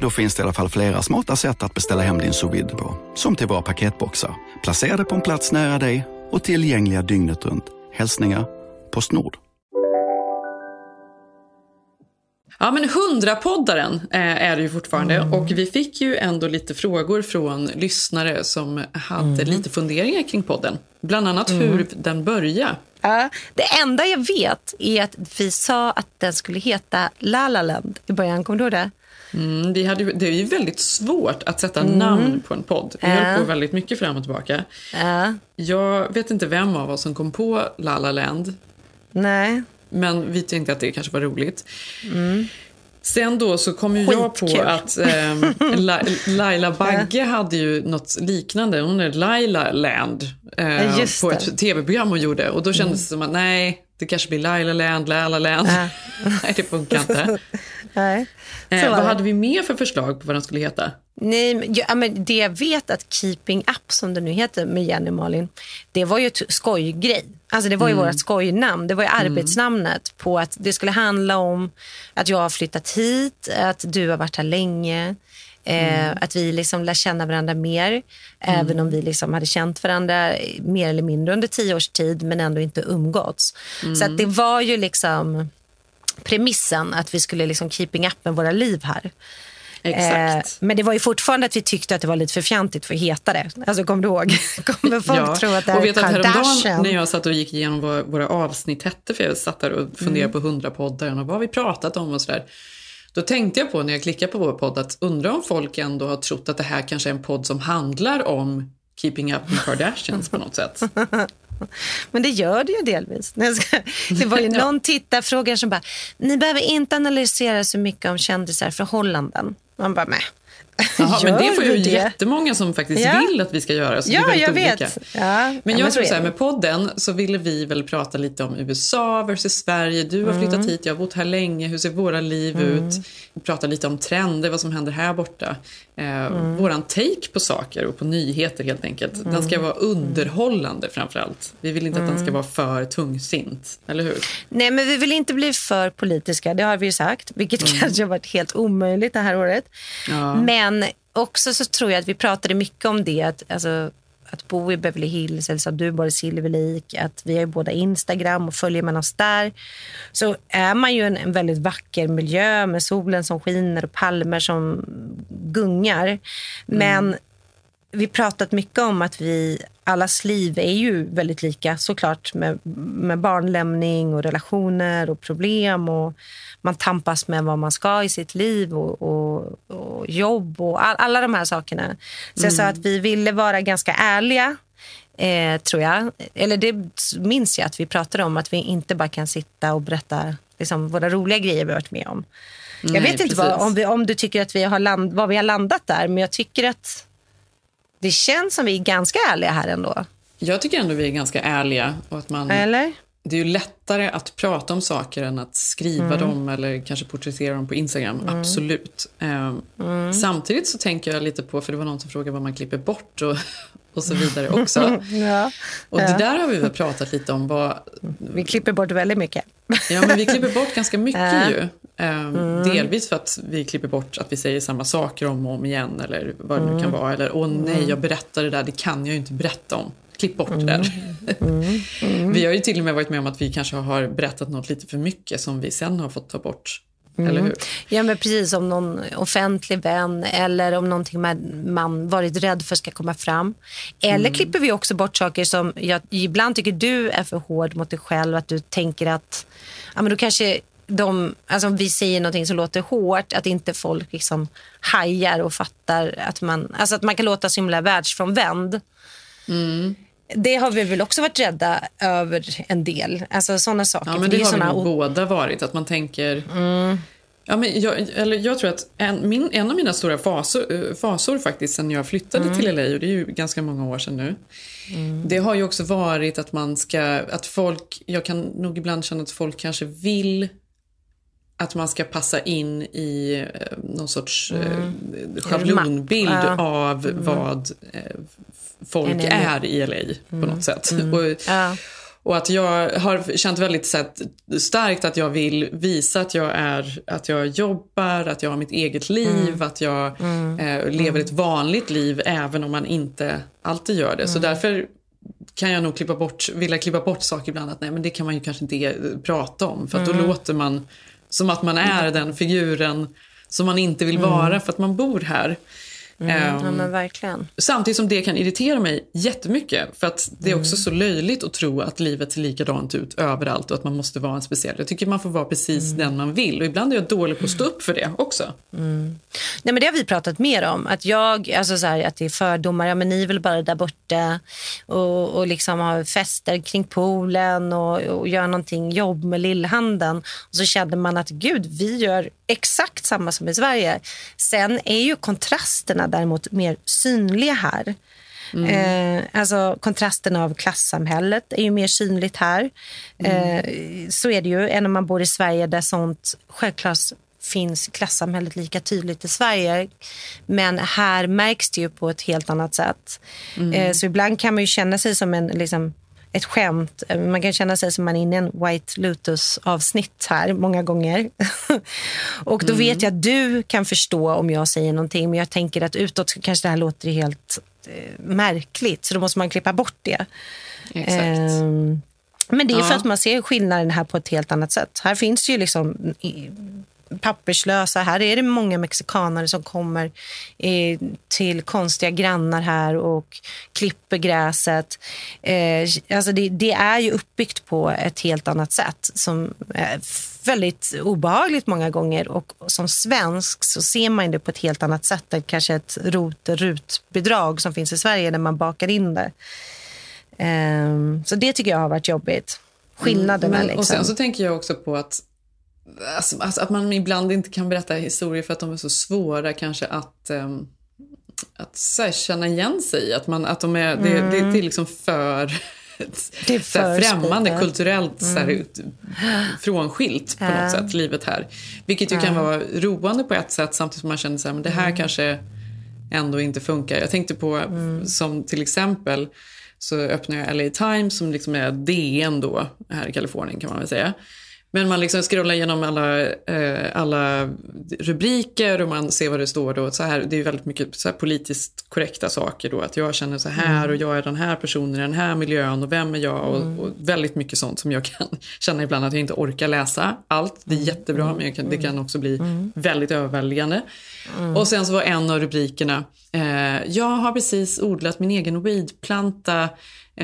Då finns det i alla fall flera smarta sätt att beställa hem din sous på. Som till våra paketboxar, placerade på en plats nära dig och tillgängliga dygnet runt. Hälsningar Postnord.
Ja, men 100-poddaren eh, är det ju fortfarande. Mm. Och vi fick ju ändå lite frågor från lyssnare som hade mm. lite funderingar kring podden. Bland annat mm. hur den började.
Ja, det enda jag vet är att vi sa att den skulle heta La La Land i början. Kommer du ihåg det?
Mm, vi hade, det är ju väldigt svårt att sätta mm. namn på en podd. Vi äh. höll på väldigt mycket fram och tillbaka. Äh. Jag vet inte vem av oss som kom på La La Land.
Nej.
Men vi tänkte att det kanske var roligt. Mm. Sen då så kom ju jag på att eh, [LAUGHS] La Laila Bagge hade ju något liknande. Hon är Laila Land eh, på ett tv-program hon gjorde. Och då kändes mm. det som att nej, det kanske blir Laila Land, Laila Land. Äh. [LAUGHS] nej, det funkar inte. [LAUGHS] nej. Eh, vad hade vi mer för förslag på vad den skulle heta?
Nej, ja, men det jag vet att Keeping Up, som det nu heter med Jenny och Malin, det var ju ett skojgrej. Alltså det var ju mm. vårt skojnamn. Det var ju mm. arbetsnamnet på att det skulle handla om att jag har flyttat hit, att du har varit här länge. Eh, mm. Att vi liksom lär känna varandra mer, mm. även om vi liksom hade känt varandra mer eller mindre under tio års tid men ändå inte umgåtts. Mm. Så det var ju liksom premissen att vi skulle liksom keeping up med våra liv här.
Exakt.
Eh, men det var ju fortfarande att vi tyckte att det var lite för fjantigt för att heta det. Alltså kommer du ihåg? [LAUGHS] Kommer folk ja. tro att det är och vet Kardashian?
när jag satt och gick igenom vad våra avsnitt hette, för jag satt där och funderade mm. på hundra poddar och vad har vi pratat om och sådär. Då tänkte jag på när jag klickade på vår podd att undra om folk ändå har trott att det här kanske är en podd som handlar om Keeping Up with Kardashians på något sätt. [LAUGHS]
Men det gör det ju delvis. [LAUGHS] Det var ju någon tittarfråga som bara, ni behöver inte analysera så mycket om kändisar förhållanden. Man bara, med.
Jaha, men det får ju
det?
jättemånga som faktiskt
Ja.
vill att vi ska göra. Så det är
Ja, jag
olika.
vet. Ja,
Men
ja,
jag
så
tror så här, med podden så ville vi väl prata lite om USA versus Sverige. Du har flyttat
Mm.
hit, jag har bott här länge. Hur ser våra liv
Mm.
ut? Vi pratar lite om trender, vad som händer här borta. Eh,
Mm.
Våran take på saker och på nyheter helt enkelt. Den ska
Mm.
vara underhållande framför allt. Vi vill inte att den ska
Mm.
vara för tungsint, eller hur?
Nej, men vi vill inte bli för politiska, det har vi ju sagt. Vilket
Mm.
kanske har varit helt omöjligt det här året.
Ja.
Men också så tror jag att vi pratade mycket om det. Att, alltså, att bo i Beverly Hills eller så att du bor i Silver Lake. Att vi har ju båda Instagram och följer man oss där. Så är man ju en, en väldigt vacker miljö med solen som skiner och palmer som gungar. Men vi pratat mycket om att vi, allas liv är ju väldigt lika såklart med, med barnlämning och relationer och problem och man tampas med vad man ska i sitt liv och, och, och jobb och all, alla de här sakerna. Så jag sa
Mm.
att vi ville vara ganska ärliga eh, tror jag. Eller det minns jag att vi pratade om att vi inte bara kan sitta och berätta liksom, våra roliga grejer vi har varit med om. jag
Nej,
vet inte vad, om, vi, om du tycker att vi har land, vad vi har landat där, men jag tycker att det känns som vi är ganska ärliga här ändå.
Jag tycker ändå vi är ganska ärliga. Och att man,
Eller?
Det är ju lättare att prata om saker än att skriva
Mm.
dem eller kanske porträttera dem på Instagram.
Mm.
Absolut. Ehm,
Mm.
Samtidigt så tänker jag lite på, för det var någon som frågade vad man klipper bort och, [LAUGHS] och så vidare också. [LAUGHS]
ja.
Och det där har vi väl pratat lite om. Vad,
Vi klipper bort väldigt mycket.
ja, men vi klipper bort ganska mycket [LAUGHS] ju. Ehm,
Mm.
Delvis för att vi klipper bort att vi säger samma saker om och om igen eller vad det nu kan
Mm.
vara. Eller åh nej,
Mm.
jag berättar det där, det kan jag ju inte berätta om. Klipp bort det där.
Mm. [LAUGHS]
Vi har ju till och med varit med om att vi kanske har berättat något lite för mycket som vi sen har fått ta bort.
Mm.
Eller hur?
Ja, men precis om någon offentlig vän eller om någonting man, man varit rädd för ska komma fram. Eller
Mm.
klipper vi också bort saker som jag ibland tycker du är för hård mot dig själv. Att du tänker att ja, men då kanske de, alltså om vi säger någonting som låter hårt, att inte folk liksom hajar och fattar att man, alltså att man kan låta så himla världsfrånvänd.
Mm.
Det har vi väl också varit rädda över en del. Alltså sådana saker.
Ja, men det,
är
har vi nog båda varit. Att man tänker...
Mm.
Ja, men jag, eller jag tror att en, min, en av mina stora fasor, eh, fasor faktiskt sen jag flyttade
Mm.
till LA, och det är ju ganska många år sedan nu. Det har ju också varit att man ska, att folk, jag kan nog ibland känna att folk kanske vill att man ska passa in i eh, någon sorts eh,
Mm.
schablonbild
Ja.
av
Mm.
vad eh, folk
LA.
är i LA på
Mm.
något sätt.
Mm. [LAUGHS]
Och,
Ja.
och att jag har känt väldigt så starkt att jag vill visa att jag, är, att jag jobbar, att jag har mitt eget liv,
Mm.
att jag
Mm.
eh, lever ett vanligt liv även om man inte alltid gör det. Så
Mm.
därför kan jag nog klippa bort, vilja klippa bort saker ibland. Att nej, men det kan man ju kanske inte eh, prata om. För då
Mm.
låter man som att man är den figuren som man inte vill
Mm.
vara för att man bor här.
Mm.
Ehm,
Ja, men verkligen.
Samtidigt som det kan irritera mig jättemycket. För att det är också så löjligt att tro att livet ser likadant ut överallt och att man måste vara en speciell. Jag tycker man får vara precis den man vill. Och ibland är jag dålig på att stå upp för det också.
Mm. Nej, men det har vi pratat mer om. Att, jag, alltså så här, att det är fördomar. Ja, men ni är väl bara där borta och, och liksom har fester kring poolen och, och gör någonting jobb med lillhanden. Och så känner man att gud, vi gör exakt samma som i Sverige. Sen är ju kontrasterna däremot mer synliga här. Eh, alltså kontrasten av klassamhället är ju mer synligt här. Eh, så är det ju än om man bor i Sverige där sånt självklart finns klassamhället lika tydligt i Sverige. Men här märks det ju på ett helt annat sätt.
Mm.
Eh, så ibland kan man ju känna sig som en liksom, ett skämt. Man kan känna sig som man är inne i en White Lotus-avsnitt här många gånger. [LAUGHS] och då
Mm.
vet jag att du kan förstå om jag säger någonting men jag tänker att utåt kanske det här låter helt eh, märkligt så då måste man klippa bort det.
Exakt.
Ehm, men det är för
Ja.
att man ser skillnaden här på ett helt annat sätt. Här finns ju liksom papperslösa. Här är det många mexikanare som kommer eh, till konstiga grannar här och klipper gräset. Eh, alltså det, det är ju uppbyggt på ett helt annat sätt som är väldigt obehagligt många gånger. Och som svensk så ser man det på ett helt annat sätt än kanske ett rot rutbidrag som finns i Sverige där man bakar in det. Ehm, så det tycker jag har varit jobbigt. Skillnaderna
Men-
liksom.
Och sen så tänker jag också på att alltså, alltså, att man ibland inte kan berätta historier för att de är så svåra kanske att, um, att här, känna igen sig i. Att, man, att de är, mm. det, det, det är liksom för det är för så främmande kulturellt mm. så här, ut, frånskilt på något sätt, livet här. Vilket ju kan vara roande på ett sätt samtidigt som man känner att det här mm. kanske ändå inte funkar. Jag tänkte på mm. som till exempel så öppnade jag LA Times som liksom är DN då här i Kalifornien kan man väl säga. Men man liksom scrollar igenom alla, eh, alla rubriker och man ser vad det står. Då. Så här, det är väldigt mycket så politiskt korrekta saker. Då, att jag känner så här mm. och jag är den här personen i den här miljön och vem är jag? Mm. Och, och, väldigt mycket sånt som jag kan [LAUGHS] känna ibland att jag inte orkar läsa allt. Det är mm. jättebra men kan, det kan mm. också bli mm. väldigt överväldigande. Och sen så var en av rubrikerna, eh, jag har precis odlat min egen weedplanta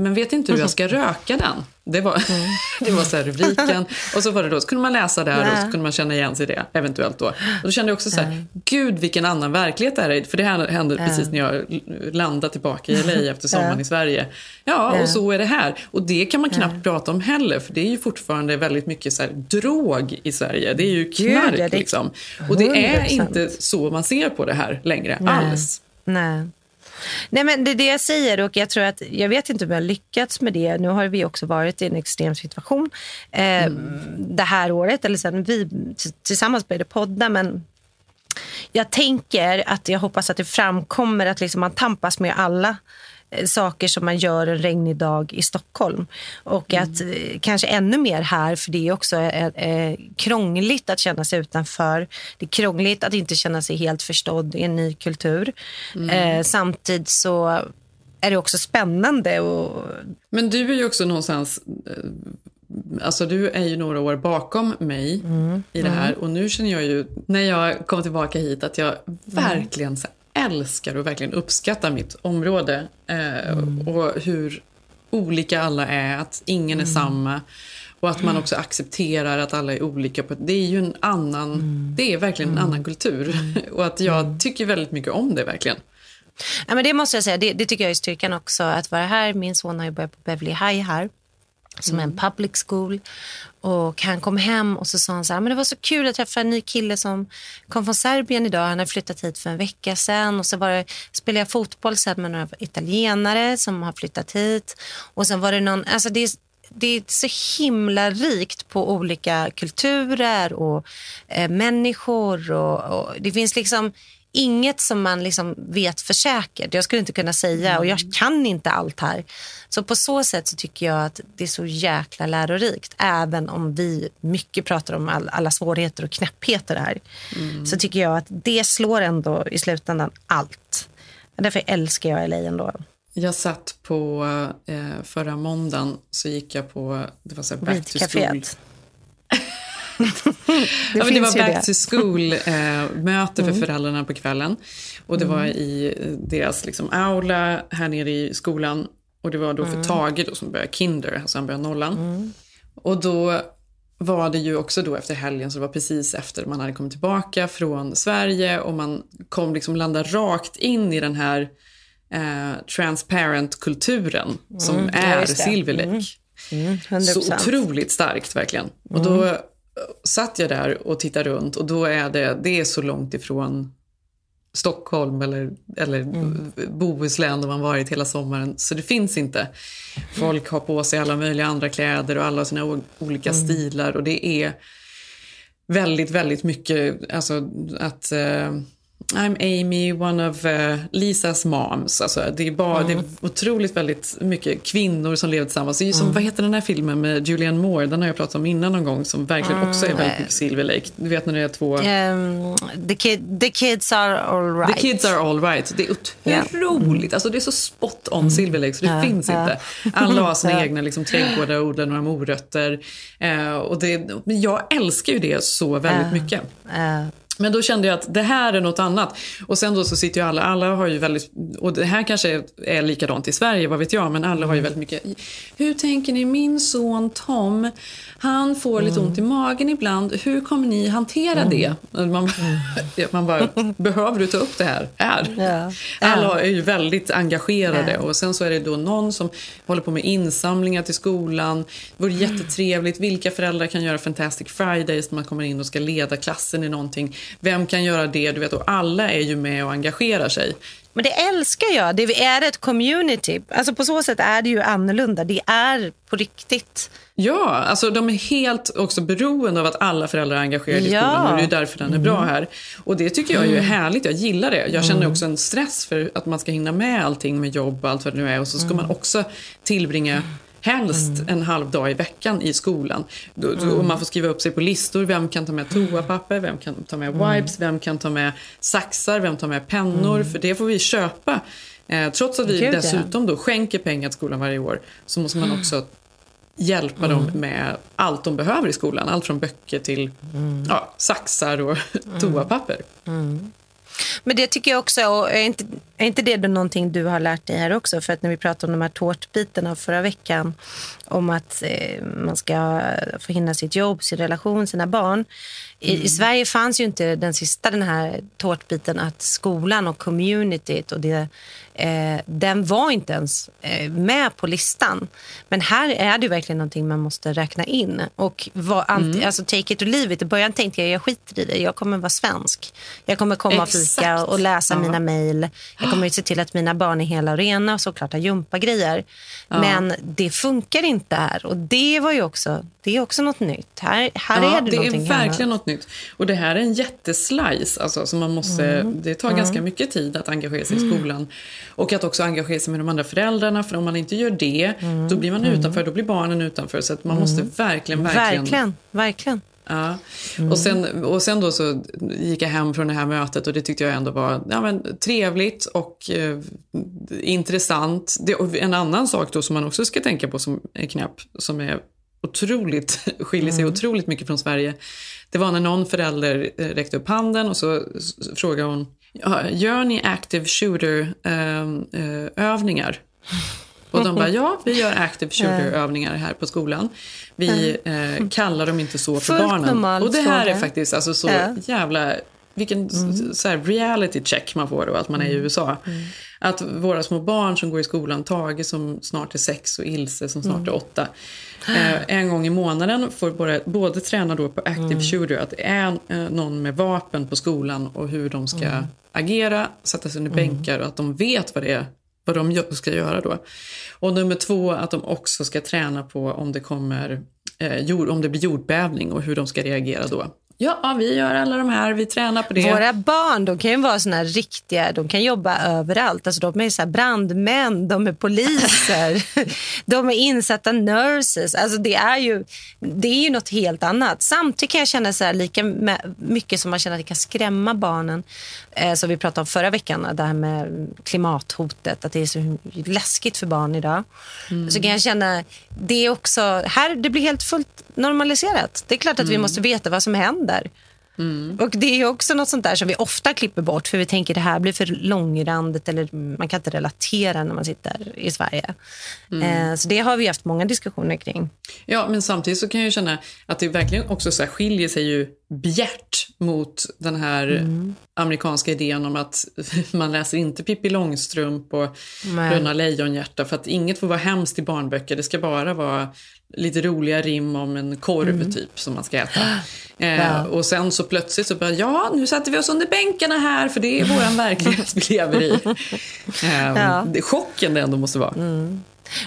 men vet inte hur jag ska röka den. Det var, mm. [LAUGHS] det var så rubriken. Och så var det då, så kunde man läsa där och så kunde man känna igen sig i det, eventuellt då. Och då kände jag också så här, gud vilken annan verklighet det här är. För det här hände precis när jag landade tillbaka i LA efter sommaren i Sverige. Ja, och så är det här. Och det kan man knappt prata om heller, för det är ju fortfarande väldigt mycket så här, drog i Sverige. Det är ju knark liksom. Och det är inte så man ser på det här längre, alls.
Nej. Nej, men det är det jag säger och jag tror att jag vet inte om jag har lyckats med det. Nu har vi också varit i en extrem situation eh, mm. det här året, eller sen vi tillsammans började podda, men jag tänker att jag hoppas att det framkommer att liksom man tampas med alla saker som man gör en regnig dag i Stockholm. Och mm. att eh, kanske ännu mer här, för det är också är, är krångligt att känna sig utanför. Det är krångligt att inte känna sig helt förstådd i en ny kultur. Mm. Eh, samtidigt så är det också spännande. Och...
Men du är ju också någonstans eh, Alltså du är ju några år bakom mig mm. i det här mm. och nu känner jag ju när jag kom tillbaka hit att jag mm. verkligen älskar och verkligen uppskattar mitt område. Eh, mm. Och hur olika alla är, att ingen är mm. samma. Och att man också accepterar att alla är olika. Det är ju en annan, mm. det är verkligen en mm. annan kultur. [LAUGHS] Och att jag mm. tycker väldigt mycket om det verkligen.
Ja, men det måste jag säga, det, det, tycker jag är styrkan också. Att vara här, min son har ju börjat på Beverly High här som mm. är en public school. Och han kom hem och så sa han så här, men det var så kul att träffa en ny kille som kom från Serbien idag. Han har flyttat hit för en vecka sedan och så var det, spelade jag fotboll sen med några italienare som har flyttat hit. Och sen var det någon, alltså det är, det är så himla rikt på olika kulturer och eh, människor och, och det finns liksom inget som man liksom vet för säkert. Jag skulle inte kunna säga och jag mm. kan inte allt här. Så på så sätt så tycker jag att det är så jäkla lärorikt. Även om vi mycket pratar om all, alla svårigheter och knäppheter här. Mm. Så tycker jag att det slår ändå i slutändan allt. Därför älskar jag LA ändå.
Jag satt på eh, förra måndagen så gick jag på det var så här back to school. Det, ja, det var back det. to school-möte eh, för mm. föräldrarna på kvällen. Och det mm. var i deras liksom, aula här nere i skolan. Och det var då för mm. Tage då, som började kinder, alltså han började nollan. Mm. Och då var det ju också då efter helgen, så det var precis efter man hade kommit tillbaka från Sverige och man kom liksom landa rakt in i den här eh, transparent-kulturen som mm, är Silver Lake. Mm. Mm, så otroligt starkt verkligen. Och då satt jag där och tittade runt och då är det, det är så långt ifrån Stockholm eller, eller mm. Bohuslän där man varit hela sommaren. Så det finns inte. Folk har på sig alla möjliga andra kläder och alla sina olika mm. stilar och det är väldigt, väldigt mycket, alltså att uh, I'm Amy, one of uh, Lisas moms. Alltså, det, är bara, mm. det är otroligt väldigt mycket kvinnor som lever tillsammans. Det är som, mm. Vad heter den här filmen med Julianne Moore? Den har jag pratat om innan någon gång. Som verkligen mm. också är väldigt mycket Silver Lake. Du vet när det är två...
Um, the, kid, the kids are all right.
The kids are all right. Det är otroligt. Yeah. Alltså, det är så spot on mm. Silver Lake så det finns inte. Alla har sina [LAUGHS] egna liksom, trädgårdar och odlar några morötter. Uh, och det, jag älskar ju det så väldigt mycket. Men då kände jag att det här är något annat. Och sen då så sitter ju alla, alla har ju väldigt, och det här kanske är, är likadant i Sverige, vad vet jag, men alla har ju väldigt mycket, hur tänker ni, min son Tom, han får lite ont i magen ibland, hur kommer ni hantera det? Man, [LAUGHS] man bara, behöver du ta upp det här? Här. Alla är ju väldigt engagerade och sen så är det då någon som håller på med insamlingar till skolan. Det vore jättetrevligt, vilka föräldrar kan göra Fantastic Fridays när man kommer in och ska leda klassen i någonting? Vem kan göra det? Du vet, och alla är ju med och engagerar sig.
Men det älskar jag. Det är ett community. Alltså på så sätt är det ju annorlunda. Det är på riktigt.
Ja, alltså de är helt också beroende av att alla föräldrar är engagerade i
Ja.
skolan och det är därför den är bra
Mm.
här. Och det tycker jag ju är
Mm.
härligt, jag gillar det. Jag känner
Mm.
också en stress för att man ska hinna med allting med jobb och allt vad det nu är och så ska man också tillbringa Helst en halv dag i veckan i skolan. Då, då,
Mm.
och man får skriva upp sig på listor. Vem kan ta med toapapper? Vem kan ta med
Mm.
wipes? Vem kan ta med saxar? Vem tar med pennor? För det får vi köpa. Eh, trots att vi
Gud,
dessutom då skänker pengar till skolan varje år så måste man också hjälpa
Mm.
dem med allt de behöver i skolan. Allt från böcker till ja, saxar och [LAUGHS] toapapper.
Mm. Men det tycker jag också, är inte, är inte det någonting du har lärt dig här också? För att när vi pratade om de här tårtbitarna förra veckan, om att eh, man ska få hinna sitt jobb, sin relation, sina barn. I,
Mm.
I Sverige fanns ju inte den sista den här tårtbiten att skolan och communityt och det, eh, den var inte ens eh, med på listan. Men här är det ju verkligen någonting man måste räkna in. Och anti,
Mm.
alltså take it or leave it. I början tänkte jag, jag skiter i det. Jag kommer vara svensk. Jag kommer komma och fika och läsa
Ja.
mina mejl. Jag kommer se till att mina barn är hela och rena och såklart ha gympagrejer.
Ja.
Men det funkar inte här. Och det var ju också, det är också något nytt. Här, här
ja,
är det,
det är verkligen
annat.
något nytt. Och det här är en jätteslice. Alltså, så man måste,
Mm.
Det tar
Mm.
ganska mycket tid att engagera sig i
Mm.
skolan. Och att också engagera sig med de andra föräldrarna. För om man inte gör det, då blir man
Mm.
utanför. Då blir barnen utanför. Så att man måste verkligen, verkligen...
Verkligen, verkligen.
Ja.
Mm.
Och, sen, och sen då så gick jag hem från det här mötet och det tyckte jag ändå var ja, men, trevligt och eh, intressant. Det, och en annan sak då som man också ska tänka på som är knäpp, som är otroligt, [LAUGHS] skiljer sig
Mm.
otroligt mycket från Sverige. Det var när någon förälder eh, räckte upp handen och så frågade hon, "Ja, gör ni active shooter eh, eh? [LAUGHS] Och de bara, ja, vi gör active shooter-övningar [LAUGHS] här på skolan. Vi eh, kallar dem inte så för
Fullt
barnen. Och det här är faktiskt alltså så jävla... Vilken s- så här reality check man får då, att man är i USA. Att våra små barn som går i skolan, Tage som snart är sex och Ilse som snart
Mm.
är åtta. Eh, en gång i månaden får både, både träna då på active shooter, att det är eh, någon med vapen på skolan och hur de ska
Mm.
agera, sätta sig under bänkar och att de vet vad det är vad de ska göra då. Och nummer två, att de också ska träna på om det kommer eh, jord, om det blir jordbävning och hur de ska reagera då. Ja, vi gör alla de här, vi tränar på det.
Våra barn de kan ju vara såna här riktiga, de kan jobba överallt. Alltså, de är så brandmän, de är poliser, [LAUGHS] de är insatta nurses. Alltså, det, är ju, det är ju något helt annat. Samtidigt kan jag känna så här, lika mycket som man känner att det kan skrämma barnen. Eh, som vi pratade om förra veckan, det här med klimathotet, att det är så läskigt för barn idag.
Mm.
Så kan jag känna, det är också, här det blir helt fullt normaliserat. Det är klart att vi
Mm.
måste veta vad som händer. Och det är också något sånt där som vi ofta klipper bort för vi tänker det här blir för långrandigt eller man kan inte relatera när man sitter i Sverige.
Mm.
Eh, så det har vi haft många diskussioner kring.
Ja, men samtidigt så kan jag känna att det verkligen också så här skiljer sig ju bjärt mot den här
Mm.
amerikanska idén om att [LAUGHS] man läser inte Pippi Långstrump och
Nej.
Bröderna Lejonhjärta för att inget får vara hemskt i barnböcker. Det ska bara vara lite roliga rim om en korv
Mm.
typ som man ska äta. [GASPS] Eh. Och sen så plötsligt så bara, ja nu sätter vi oss under bänkarna här för det är våran [LAUGHS] verklighet vi lever [LAUGHS] i. Eh,
Ja.
chocken det ändå måste vara.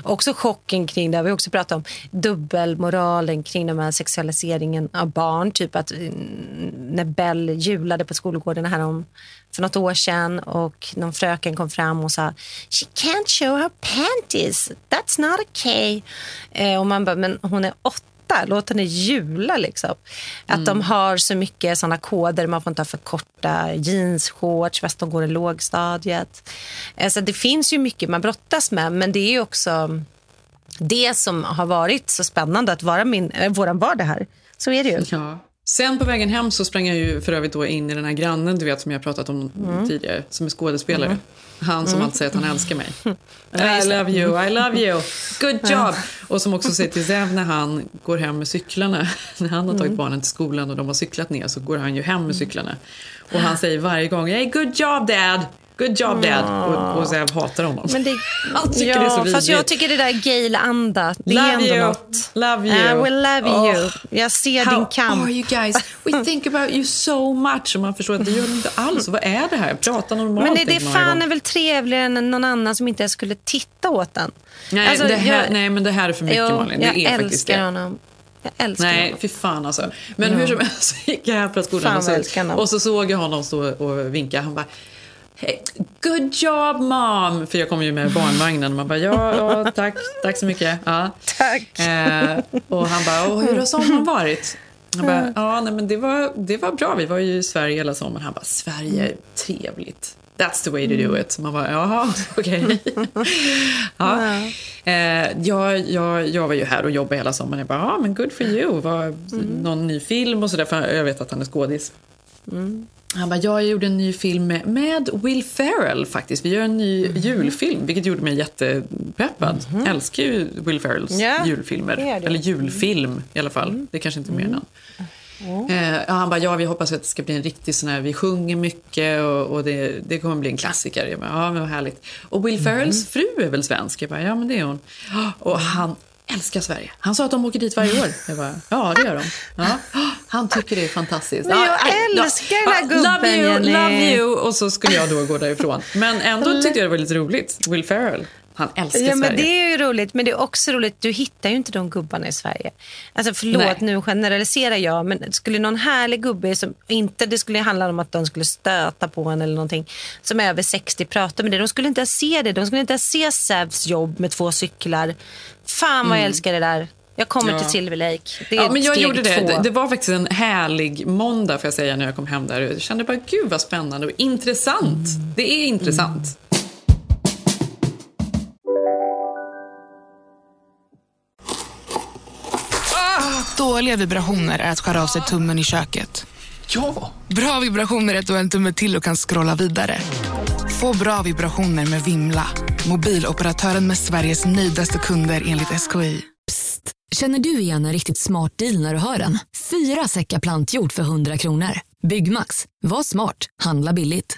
Också chocken kring det, vi har också pratat om dubbelmoralen kring den här sexualiseringen av barn. Typ att eh, när Bell julade på skolgården här om, för något år sedan och någon fröken kom fram och sa She can't show her panties, that's not okay. Eh, och man bara, men hon är åtta, låt henne jula liksom. Att de har så mycket såna koder, man får inte ha för korta jeans, shorts, fast de går i lågstadiet. Eh, så det finns ju mycket man brottas med, men det är också det som har varit så spännande att vara min, äh, våran vardag här. Så är det ju.
Ja. Sen på vägen hem så sprang jag ju för övrigt då in i den här grannen du vet som jag pratat om
Mm.
tidigare, som är skådespelare.
Mm.
Han som
Mm.
alltid säger att han älskar mig. [LAUGHS] I love you, I love you, good job. Och som också säger till Zev när han går hem med cyklarna. [LAUGHS] När han har tagit
Mm.
barnen till skolan och de har cyklat ner så går han ju hem med cyklarna. Och han säger varje gång, hey good job dad, good job dad. Och, och Zev hatar honom.
Men det, [LAUGHS]
Han tycker
ja,
det är så
fast
vidrigt.
jag tycker det där Gail-anda, det
Love
är ändå
you.
något.
Love you.
I will love
Oh.
you. Jag ser
How
din kamp.
are you guys? We [LAUGHS] think about you so much. Och man förstår att det gör de inte alls. Vad är det här? Prata normalt.
Men det, det fan är väl trevligare än någon annan som inte ens skulle titta åt den.
Nej,
Alltså,
det här,
jag-
nej, men det här är för mycket
Jo,
Malin. Det
jag
är
älskar
faktiskt det.
honom. Jag älskar
Nej,
honom.
fy fan alltså. Men
Ja.
hur som helst så gick jag här på skolan och,
jag
så, och så såg jag honom stå och vinka. Han bara Hey, good job mom! För jag kom ju med barnvagnen. Man bara, ja, ja tack, tack så mycket. Ja.
Tack.
Eh, och han bara, "Åh, hur har sommaren varit? Jag bara, ja, nej, men det var, det var bra. Vi var ju i Sverige hela sommaren. Han bara, Sverige är trevligt. That's the way to do it. Man bara, jaha, [LAUGHS] okej. [LAUGHS] ja. eh, jag, jag, jag var ju här och jobbade hela sommaren. Jag bara, ja men good for you. Var någon ny film och sådär. För jag vet att han är skådis. Han bara, jag gjorde en ny film med, Will Ferrell faktiskt. Vi gör en ny julfilm, vilket gjorde mig jättepeppad. Älskar ju Will Ferrells
Ja,
julfilmer.
det är det.
Eller julfilm i alla fall. Det är kanske inte mer än en. Eh, han bara, ja vi hoppas att det ska bli en riktig sån här, vi sjunger mycket och, och det, det kommer bli en klassiker. Jag bara, ja men vad härligt. Och Will Ferrells fru är väl svensk? Jag bara, ja men det är hon. Och han älskar Sverige. Han sa att de åker dit varje år. Jag bara, ja det gör de. Ja. Han tycker det är fantastiskt.
Men jag
Ja, ja,
älskar den här
Love
gubben,
you,
Jenny.
love you. Och så skulle jag då gå därifrån. Men ändå tyckte jag det var lite roligt. Will Ferrell, han älskar
Ja, men
Sverige.
det är ju roligt, men det är också roligt. Du hittar ju inte de gubbarna i Sverige. Alltså förlåt,
Nej.
nu generaliserar jag, men skulle någon härlig gubbe som inte, det skulle handla om att de skulle stöta på en eller någonting, som är över 60 prata med det. De skulle inte se det. De skulle inte se Sävs jobb med två cyklar. Fan vad jag
Mm.
älskar det där. Jag kommer
Ja.
till Silver Lake. Det är
Ja, men jag gjorde det. det. Det var faktiskt en härlig måndag får jag säga när jag kom hem där. Jag kände bara, gud vad spännande och intressant. Det är intressant.
Dåliga vibrationer är att skära av sig tummen i köket.
Ja!
Bra vibrationer är att du har en tumme till och kan scrolla vidare. Få bra vibrationer med Vimla. Mobiloperatören med Sveriges nöjdaste kunder enligt SKI.
Känner du igen en riktigt smart deal när du hör den? Fyra säckar plantjord för 100 kronor. Byggmax. Var smart. Handla billigt.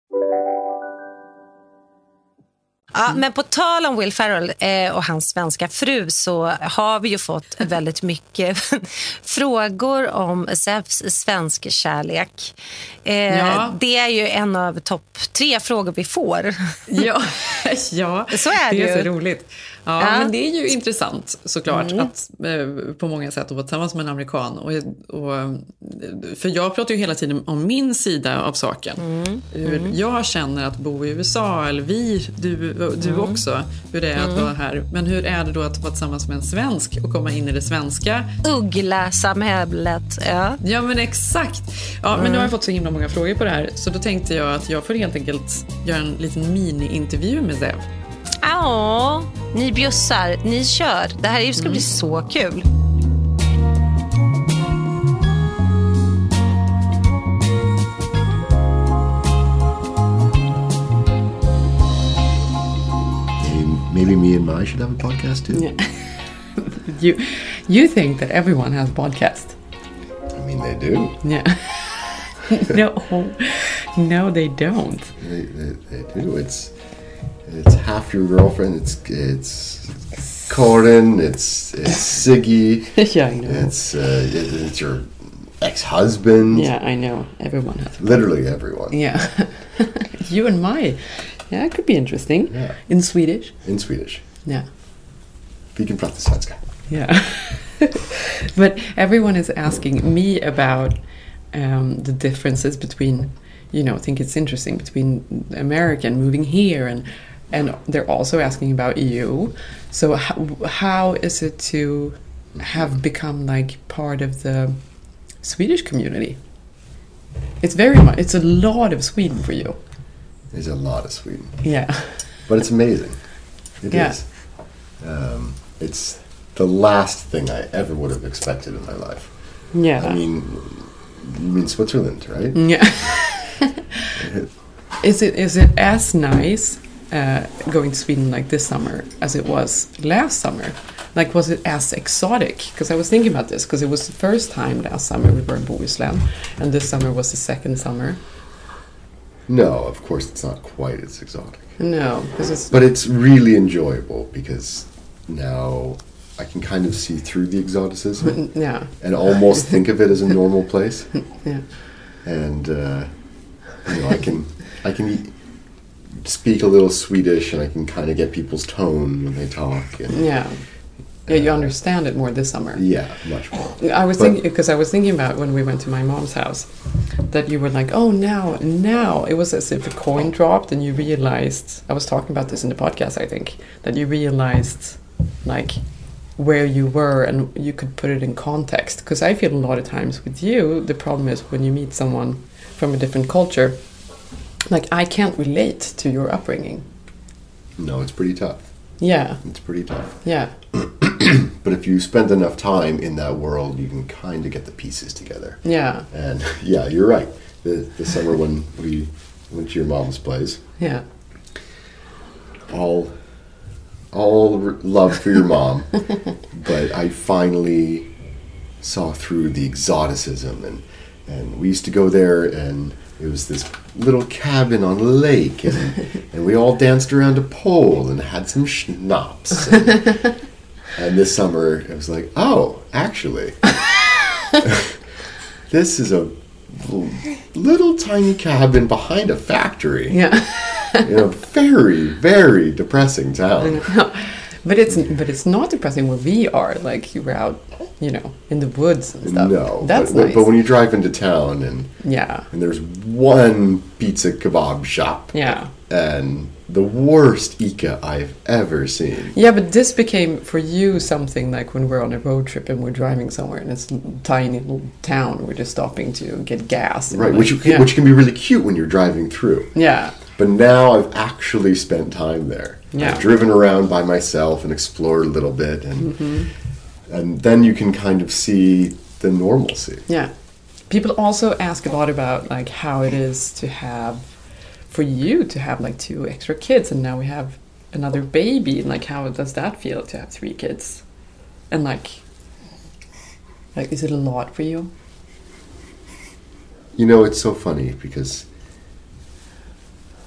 Ja, men på tal om Will Ferrell eh, och hans svenska fru så har vi ju fått väldigt mycket [LAUGHS] frågor om Zeus svensk kärlek. Eh,
Ja.
Det är ju en av topp tre frågor vi får.
Ja, [LAUGHS] ja
Så är det
det är
ju.
så roligt. Ja,
Ja.
men det är ju intressant såklart
Mm.
att, eh, på många sätt att vara tillsammans med en amerikan. Och, och, eh, för jag pratar ju hela tiden om min sida av saken.
Mm.
Hur jag känner att bo i USA, eller vi, du, du
Mm.
också, hur det är att
Mm.
vara här. Men hur är det då att vara tillsammans med en svensk och komma in i det svenska?
Uggla-samhället. Ja.
Ja, men exakt. Ja, men
Mm.
nu har jag fått så himla många frågor på det här. Så då tänkte jag att jag får helt enkelt göra en liten mini-intervju med Zev.
Ja, ni bjussar, ni kör. Det här ska bli så kul.
Maybe me and Mai should have a podcast too. [LAUGHS]
You, you think that everyone has a podcast?
I mean, they do.
Yeah. [LAUGHS] no, no, they don't.
They, they, they do. It's it's half your girlfriend. It's it's Corin. It's it's Siggy. [LAUGHS]
Yeah, I know.
It's uh, it, it's your ex-husband.
Yeah, I know. Everyone has.
Literally everyone.
Yeah. [LAUGHS] you and my. Yeah, it could be interesting.
Yeah.
In Swedish.
In Swedish.
Yeah.
Vi kan prata svenska.
Yeah. [LAUGHS] but everyone is asking me about um, the differences between, you know, I think it's interesting between American moving here and and they're also asking about you. So how, how is it to have become like part of the Swedish community. It's very much. It's a lot of Sweden for you.
There's a lot of Sweden.
Yeah.
But it's amazing. It is.
Yeah.
Um, it's the last thing I ever would have expected in my life.
Yeah.
I mean, you mean Switzerland, right?
Yeah. [LAUGHS] is it is it as nice uh, going to Sweden like this summer as it was last summer? Like, was it as exotic? Because I was thinking about this because it was the first time last summer we were in Bohuslän, and this summer was the second summer.
No, of course it's not quite as exotic.
No, because it's
But it's really enjoyable because now I can kind of see through the exoticism.
Yeah.
And almost think of it as a normal place. [LAUGHS]
Yeah.
And uh, you know, I can I can e- speak a little Swedish and I can kind of get people's tone when they talk. And,
yeah. Yeah, you uh, understand it more this summer.
Yeah, much more.
I was
But-
thinking because I was thinking about when we went to my mom's house that you were like, oh, now, now. It was as if a coin dropped and you realized. I was talking about this in the podcast, I think, that you realized like where you were and you could put it in context. Because I feel a lot of times with you, the problem is when you meet someone from a different culture, like I can't relate to your upbringing.
No, it's pretty tough.
Yeah,
It's pretty tough.
yeah, [CLEARS THROAT]
But if you spend enough time in that world, you can kind of get the pieces together.
yeah,
And [LAUGHS] yeah, you're right. The the summer when we went to your mom's place,
yeah.
all all love for your mom, [LAUGHS] but I finally saw through the exoticism and and we used to go there and it was this little cabin on a lake and, [LAUGHS] and we all danced around a pole and had some schnapps. And, [LAUGHS] and this summer it was like, oh, actually, [LAUGHS] this is a little tiny cabin behind a factory
Yeah.
in a very, very depressing town.
but it's but it's not depressing where we are. Like you were out, you know, in the woods and stuff.
No,
that's
but,
nice.
but when you drive into town and
yeah,
and there's one pizza kebab shop
yeah,
and the worst Ica I've ever seen.
yeah. But this became for you something like when we're on a road trip and we're driving somewhere and it's a tiny little town. We're just stopping to get gas.
Right,
like-
which you can,
yeah.
which can be really cute when you're driving through.
yeah,
But now I've actually spent time there.
Yeah.
I've driven around by myself and explored a little bit, and
Mhm.
And then you can kind of see the normalcy.
yeah. People also ask a lot about like how it is to have, for you to have like two extra kids, and now we have another baby. And like, how does that feel to have three kids? And like, like, is it a lot for you?
You know, it's so funny because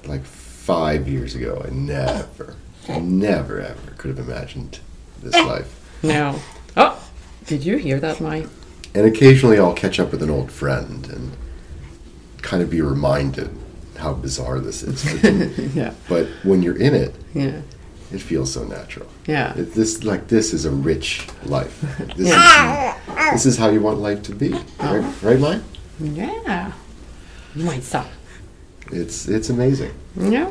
like five years ago, I never, never, ever could have imagined this eh. life.
No. Oh, did you hear that, Mai?
And occasionally I'll catch up with an old friend and kind of be reminded how bizarre this is. But, [LAUGHS]
Yeah.
but when you're in it,
Yeah.
it feels so natural.
Yeah.
It, this like this is a rich life. [LAUGHS] This,
Yeah.
is, this is how you want life to be, uh-huh. right? Right, Mike?
Yeah. Majsa.
It's it's amazing.
Yeah.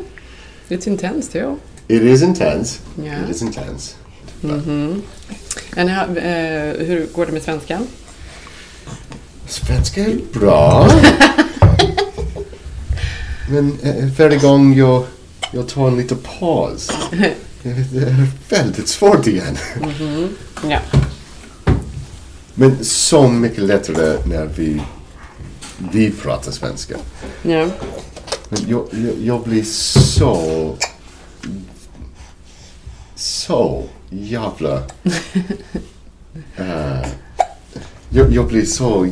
It's intense too.
It is intense.
Yeah.
It is intense.
Mhm. And how, eh, hur går det med svenskan?
Svenska är bra. [LAUGHS] Men eh, varje gång jag, jag tar en liten paus. [LAUGHS] Det är väldigt svårt igen.
Mhm. Ja.
Men så mycket lättare när vi, vi pratar svenska.
Ja.
Men jag, jag, jag blir så... Så jävla... eh, jag, jag blir så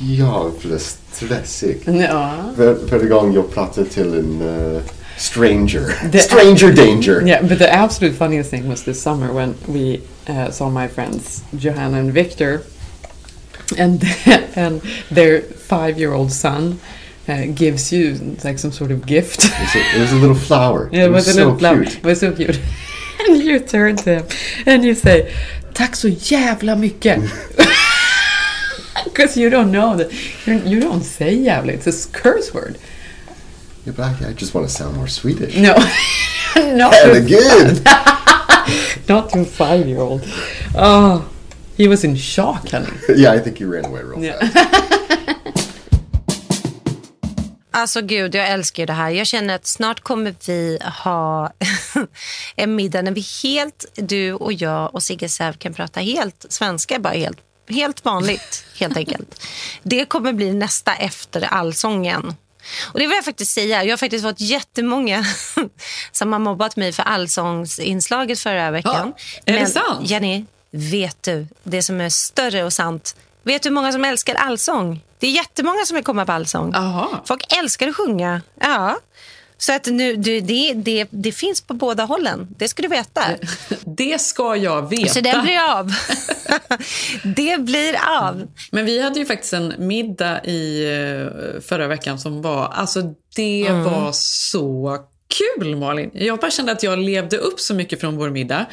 jävla stressig.
Ja.
Var, varje gång jag pratar till en eh, stranger.
The-
stranger danger.
Yeah, but the absolute funniest thing was this summer when we uh, saw my friends Johanna and Victor, and [LAUGHS] and their five-year-old son uh, gives you like some sort of gift.
It was a, it was a little flower.
Yeah, it was, a
so
little flower.
cute.
It was so cute. [LAUGHS] and you turn to him and you say, "Tack så jävla mycket." [LAUGHS] Because you don't know that you don't say jävla. It's a curse word.
Yeah, but I, I just want to sound more Swedish.
No, [LAUGHS] not to-
good.
not to a five-year-old. Oh, He was in shock, honey.
yeah, I think he ran away real
Yeah.
fast.
Alltså gud, jag älskar det här. Jag känner att snart kommer vi ha [LAUGHS] en middag när vi helt, du och jag och Sigge Säv kan prata helt svenska, bara helt, helt vanligt, [LAUGHS] helt enkelt. Det kommer bli nästa efter allsången. Och det vill jag faktiskt säga. Jag har faktiskt fått jättemånga [LAUGHS] som har mobbat mig för allsångsinslaget förra veckan.
är det sant?
Jenny, vet du det som är större och sant? Vet du hur många som älskar allsång? Det är jättemånga som vill komma på allsång. Folk älskar att sjunga. Ja. Så att nu, det, det, det, det finns på båda hållen. Det ska du veta. [LAUGHS]
Det ska jag veta.
Så det blir av. [LAUGHS] det blir av.
Men vi hade ju faktiskt en middag i eh, förra veckan som var, alltså det
Mm.
var så kul Malin. Jag bara kände att jag levde upp så mycket från vår middag.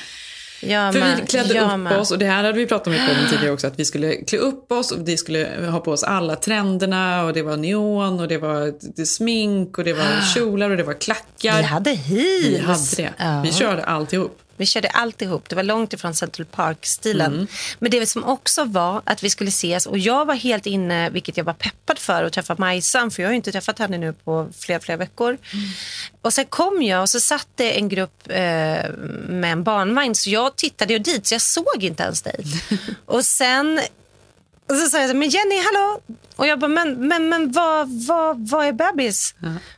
Jag
För vi klädde
Jag
upp oss, och det här hade vi pratat om tidigare också, att vi skulle klä upp oss och vi skulle ha på oss alla trenderna och det var neon och det var det smink och det var kjolar och det var klackar.
Vi hade heels.
Vi hade det.
Ja.
Vi körde alltihop.
Vi körde alltihop. Det var långt ifrån Central Park-stilen.
Mm.
Men det som också var att vi skulle ses och jag var helt inne, vilket jag var peppad för, att träffa Majsan, för jag har ju inte träffat henne nu på flera, flera veckor. Och sen kom jag och så satt det en grupp eh, med en barnvagn, så jag tittade ju dit, så jag såg inte ens dig. [LAUGHS] och sen och så sa jag så men Jenny, hallå? Och jag bara, men, men, men vad, vad, vad är bebis?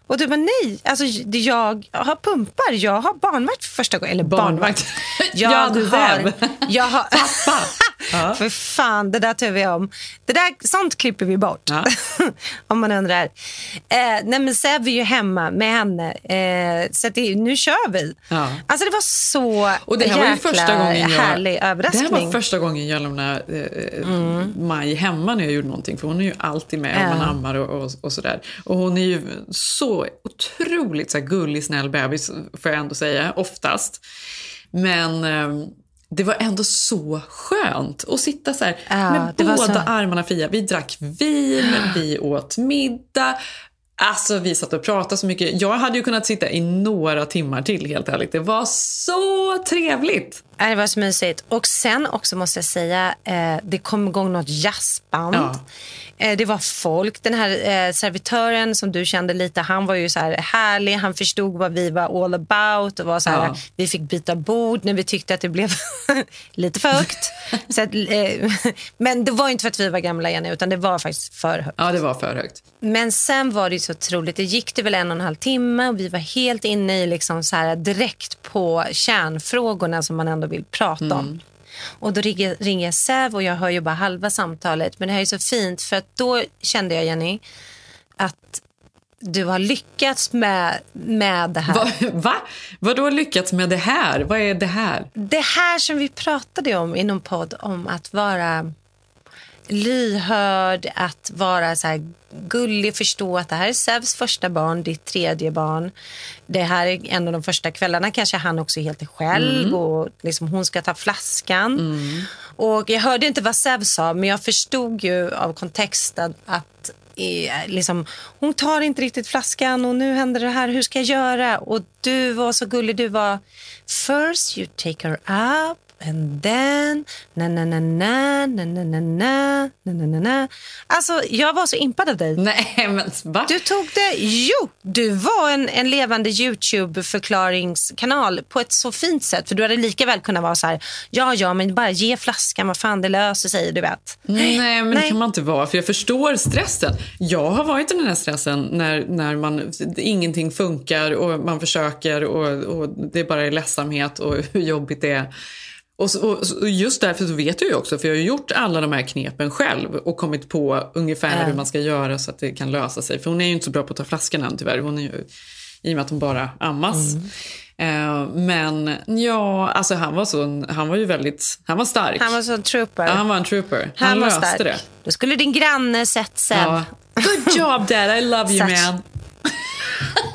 Och du bara, nej, alltså jag har pumpar, jag har barnvakt för första gången. Eller barnvakt. [LAUGHS] Jag
Ja, du
har, jag har,
Pappa. [LAUGHS] Ja.
för fan, det där tar vi om. Det där, sånt klipper vi bort. [LAUGHS] om man undrar. Eh, nej men Seb är ju hemma med henne. Eh, så det, nu kör vi. Alltså det var så
Och det här var
jäkla
första gången jag,
härlig överraskning.
Det här var första gången jag lämnade eh, Maj hemma när jag gjorde någonting. För hon är ju alltid med
Ja.
och man ammar och, och, och sådär. Och hon är ju så otroligt så här, gullig, snäll bebis får jag ändå säga, oftast. Men eh, det var ändå så skönt att sitta så här
Ja,
med båda
så-
armarna fria. Vi drack vin, vi åt middag. Alltså vi satt och pratade så mycket. Jag hade ju kunnat sitta i några timmar till helt ärligt. Det var så trevligt.
Ja, Det var så mysigt. Och sen också måste jag säga, eh, det kom igång något jazzband.
Ja.
Eh, det var folk. Den här eh, servitören som du kände lite, han var ju så här härlig. Han förstod vad vi var all about. Och var så här,
Ja.
Vi fick byta bord när vi tyckte att det blev [LAUGHS] lite för högt. [LAUGHS] så att, eh, men det var inte för att vi var gamla, Jenny, utan det var faktiskt för högt.
Ja, det var för högt.
Men sen var det så otroligt. Det gick det väl en och en halv timme och vi var helt inne i liksom så här direkt på kärnfrågorna som man ändå vill prata om.
Mm.
Och då ringer, ringer Säv och jag hör ju bara halva samtalet. Men det här är så fint för att då kände jag, Jenny, att du har lyckats med, med det här.
Va? Va? Vad då lyckats med det här? Vad är det här?
Det här som vi pratade om i någon podd om att vara lyhörd, att vara så här gullig, förstå att det här är Sevs första barn, ditt tredje barn. Det här är en av de första kvällarna kanske han också är helt själv
Mm.
och liksom hon ska ta flaskan. Och jag hörde inte vad Sev sa, men jag förstod ju av kontexten att eh, liksom, hon tar inte riktigt flaskan och nu händer det här, hur ska jag göra? Och du var så gullig, du var first you take her up And then, na-na-na-na, na-na-na-na, na, Alltså, jag var så impad av dig.
Nej, men va?
Du tog det... Jo, du var en, en levande Youtube-förklaringskanal på ett så fint sätt. För Du hade lika väl kunnat vara så här, ja, ja, men bara ge flaskan, vad fan, det löser sig. Du vet.
Nej, men Nej. det kan man inte vara. För Jag förstår stressen. Jag har varit i den här stressen när, när man, ingenting funkar och man försöker och, och det bara är ledsamhet och hur jobbigt det är. Och, så, och, just därför så vet jag ju också, för jag har gjort alla de här knepen själv och kommit på ungefär
Ja.
hur man ska göra så att det kan lösa sig. För hon är ju inte så bra på att ta flaskan än tyvärr. Hon är ju, I och med att hon bara ammas. Eh, men ja, alltså han var, så, han var ju väldigt, han var stark.
Han var så en trooper.
Ja, han var en trooper. Han,
Han
löste
stark.
det.
Då skulle din granne sett Seb.
Ja. Good job dad, I love you
Such-
man. [LAUGHS]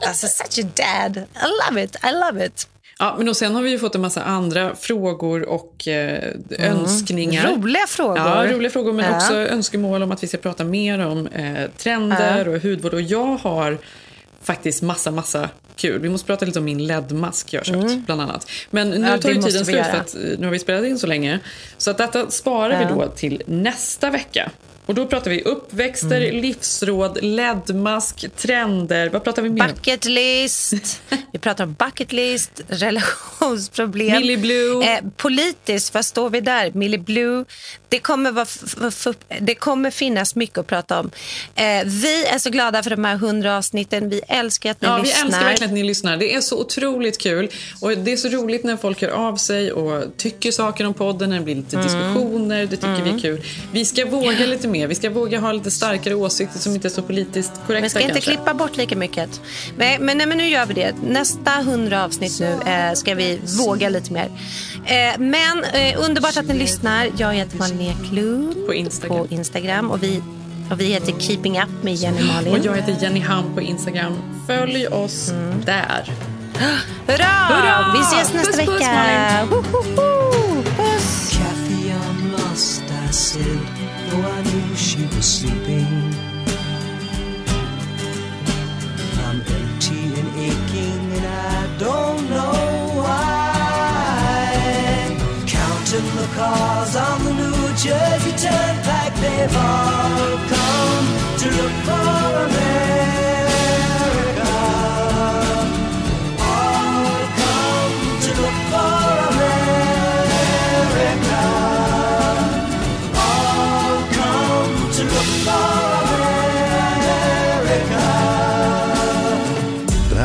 Alltså, such a dad. I love it, I love it.
Ja, men och sen har vi ju fått en massa andra frågor och eh, önskningar.
Roliga frågor.
Ja, roliga frågor men
Ja.
också önskemål om att vi ska prata mer om eh, trender
Ja.
och hudvård. Och jag har faktiskt massa, massa kul. Vi måste prata lite om min LED-mask jag har köpt,
Mm.
bland annat. Men nu
Ja,
tar ju tiden slut för att eh, nu har vi spelat in så länge. Så att detta sparar vi då till nästa vecka. Och då pratar vi uppväxter,
Mm.
livsråd, LED-mask, trender. Vad pratar vi mer?
Bucket list. [LAUGHS] Vi pratar om bucket list, relationsproblem.
Millie Blue.
Eh, politiskt, vad står vi där? Millie Blue. Det kommer, vara det kommer finnas mycket att prata om. Eh, vi är så glada för de här hundra avsnitten. Vi älskar att ni
Ja, vi
lyssnar.
älskar verkligen att ni lyssnar. Det är så otroligt kul. Och det är så roligt när folk hör av sig och tycker saker om podden, när det blir lite
Mm.
diskussioner. Det tycker vi
Mm.
är kul. Vi ska våga lite mer. Vi ska våga ha lite starkare åsikter som inte är så politiskt korrekta
Men ska inte
kanske.
klippa bort lika mycket. Men, men, nej, men nu gör vi det. Nästa hundra avsnitt nu eh, ska vi våga lite mer. Eh, men eh, underbart att ni lyssnar. Jag heter Malin Eklund
på Instagram.
på Instagram och, vi, och vi heter Keeping Up med Jenny Malin.
Och jag heter Jenny Ham på Instagram. Följ oss där.
Hurra!
Hurra!
Vi ses nästa
Puss, puss,
vecka.
Malin.
Ho, ho, ho. Puss!
Kathy, Though I knew she was sleeping. I'm empty and aching, and I don't know why. Counting the cars on the New Jersey Turnpike, they've all come to look for America.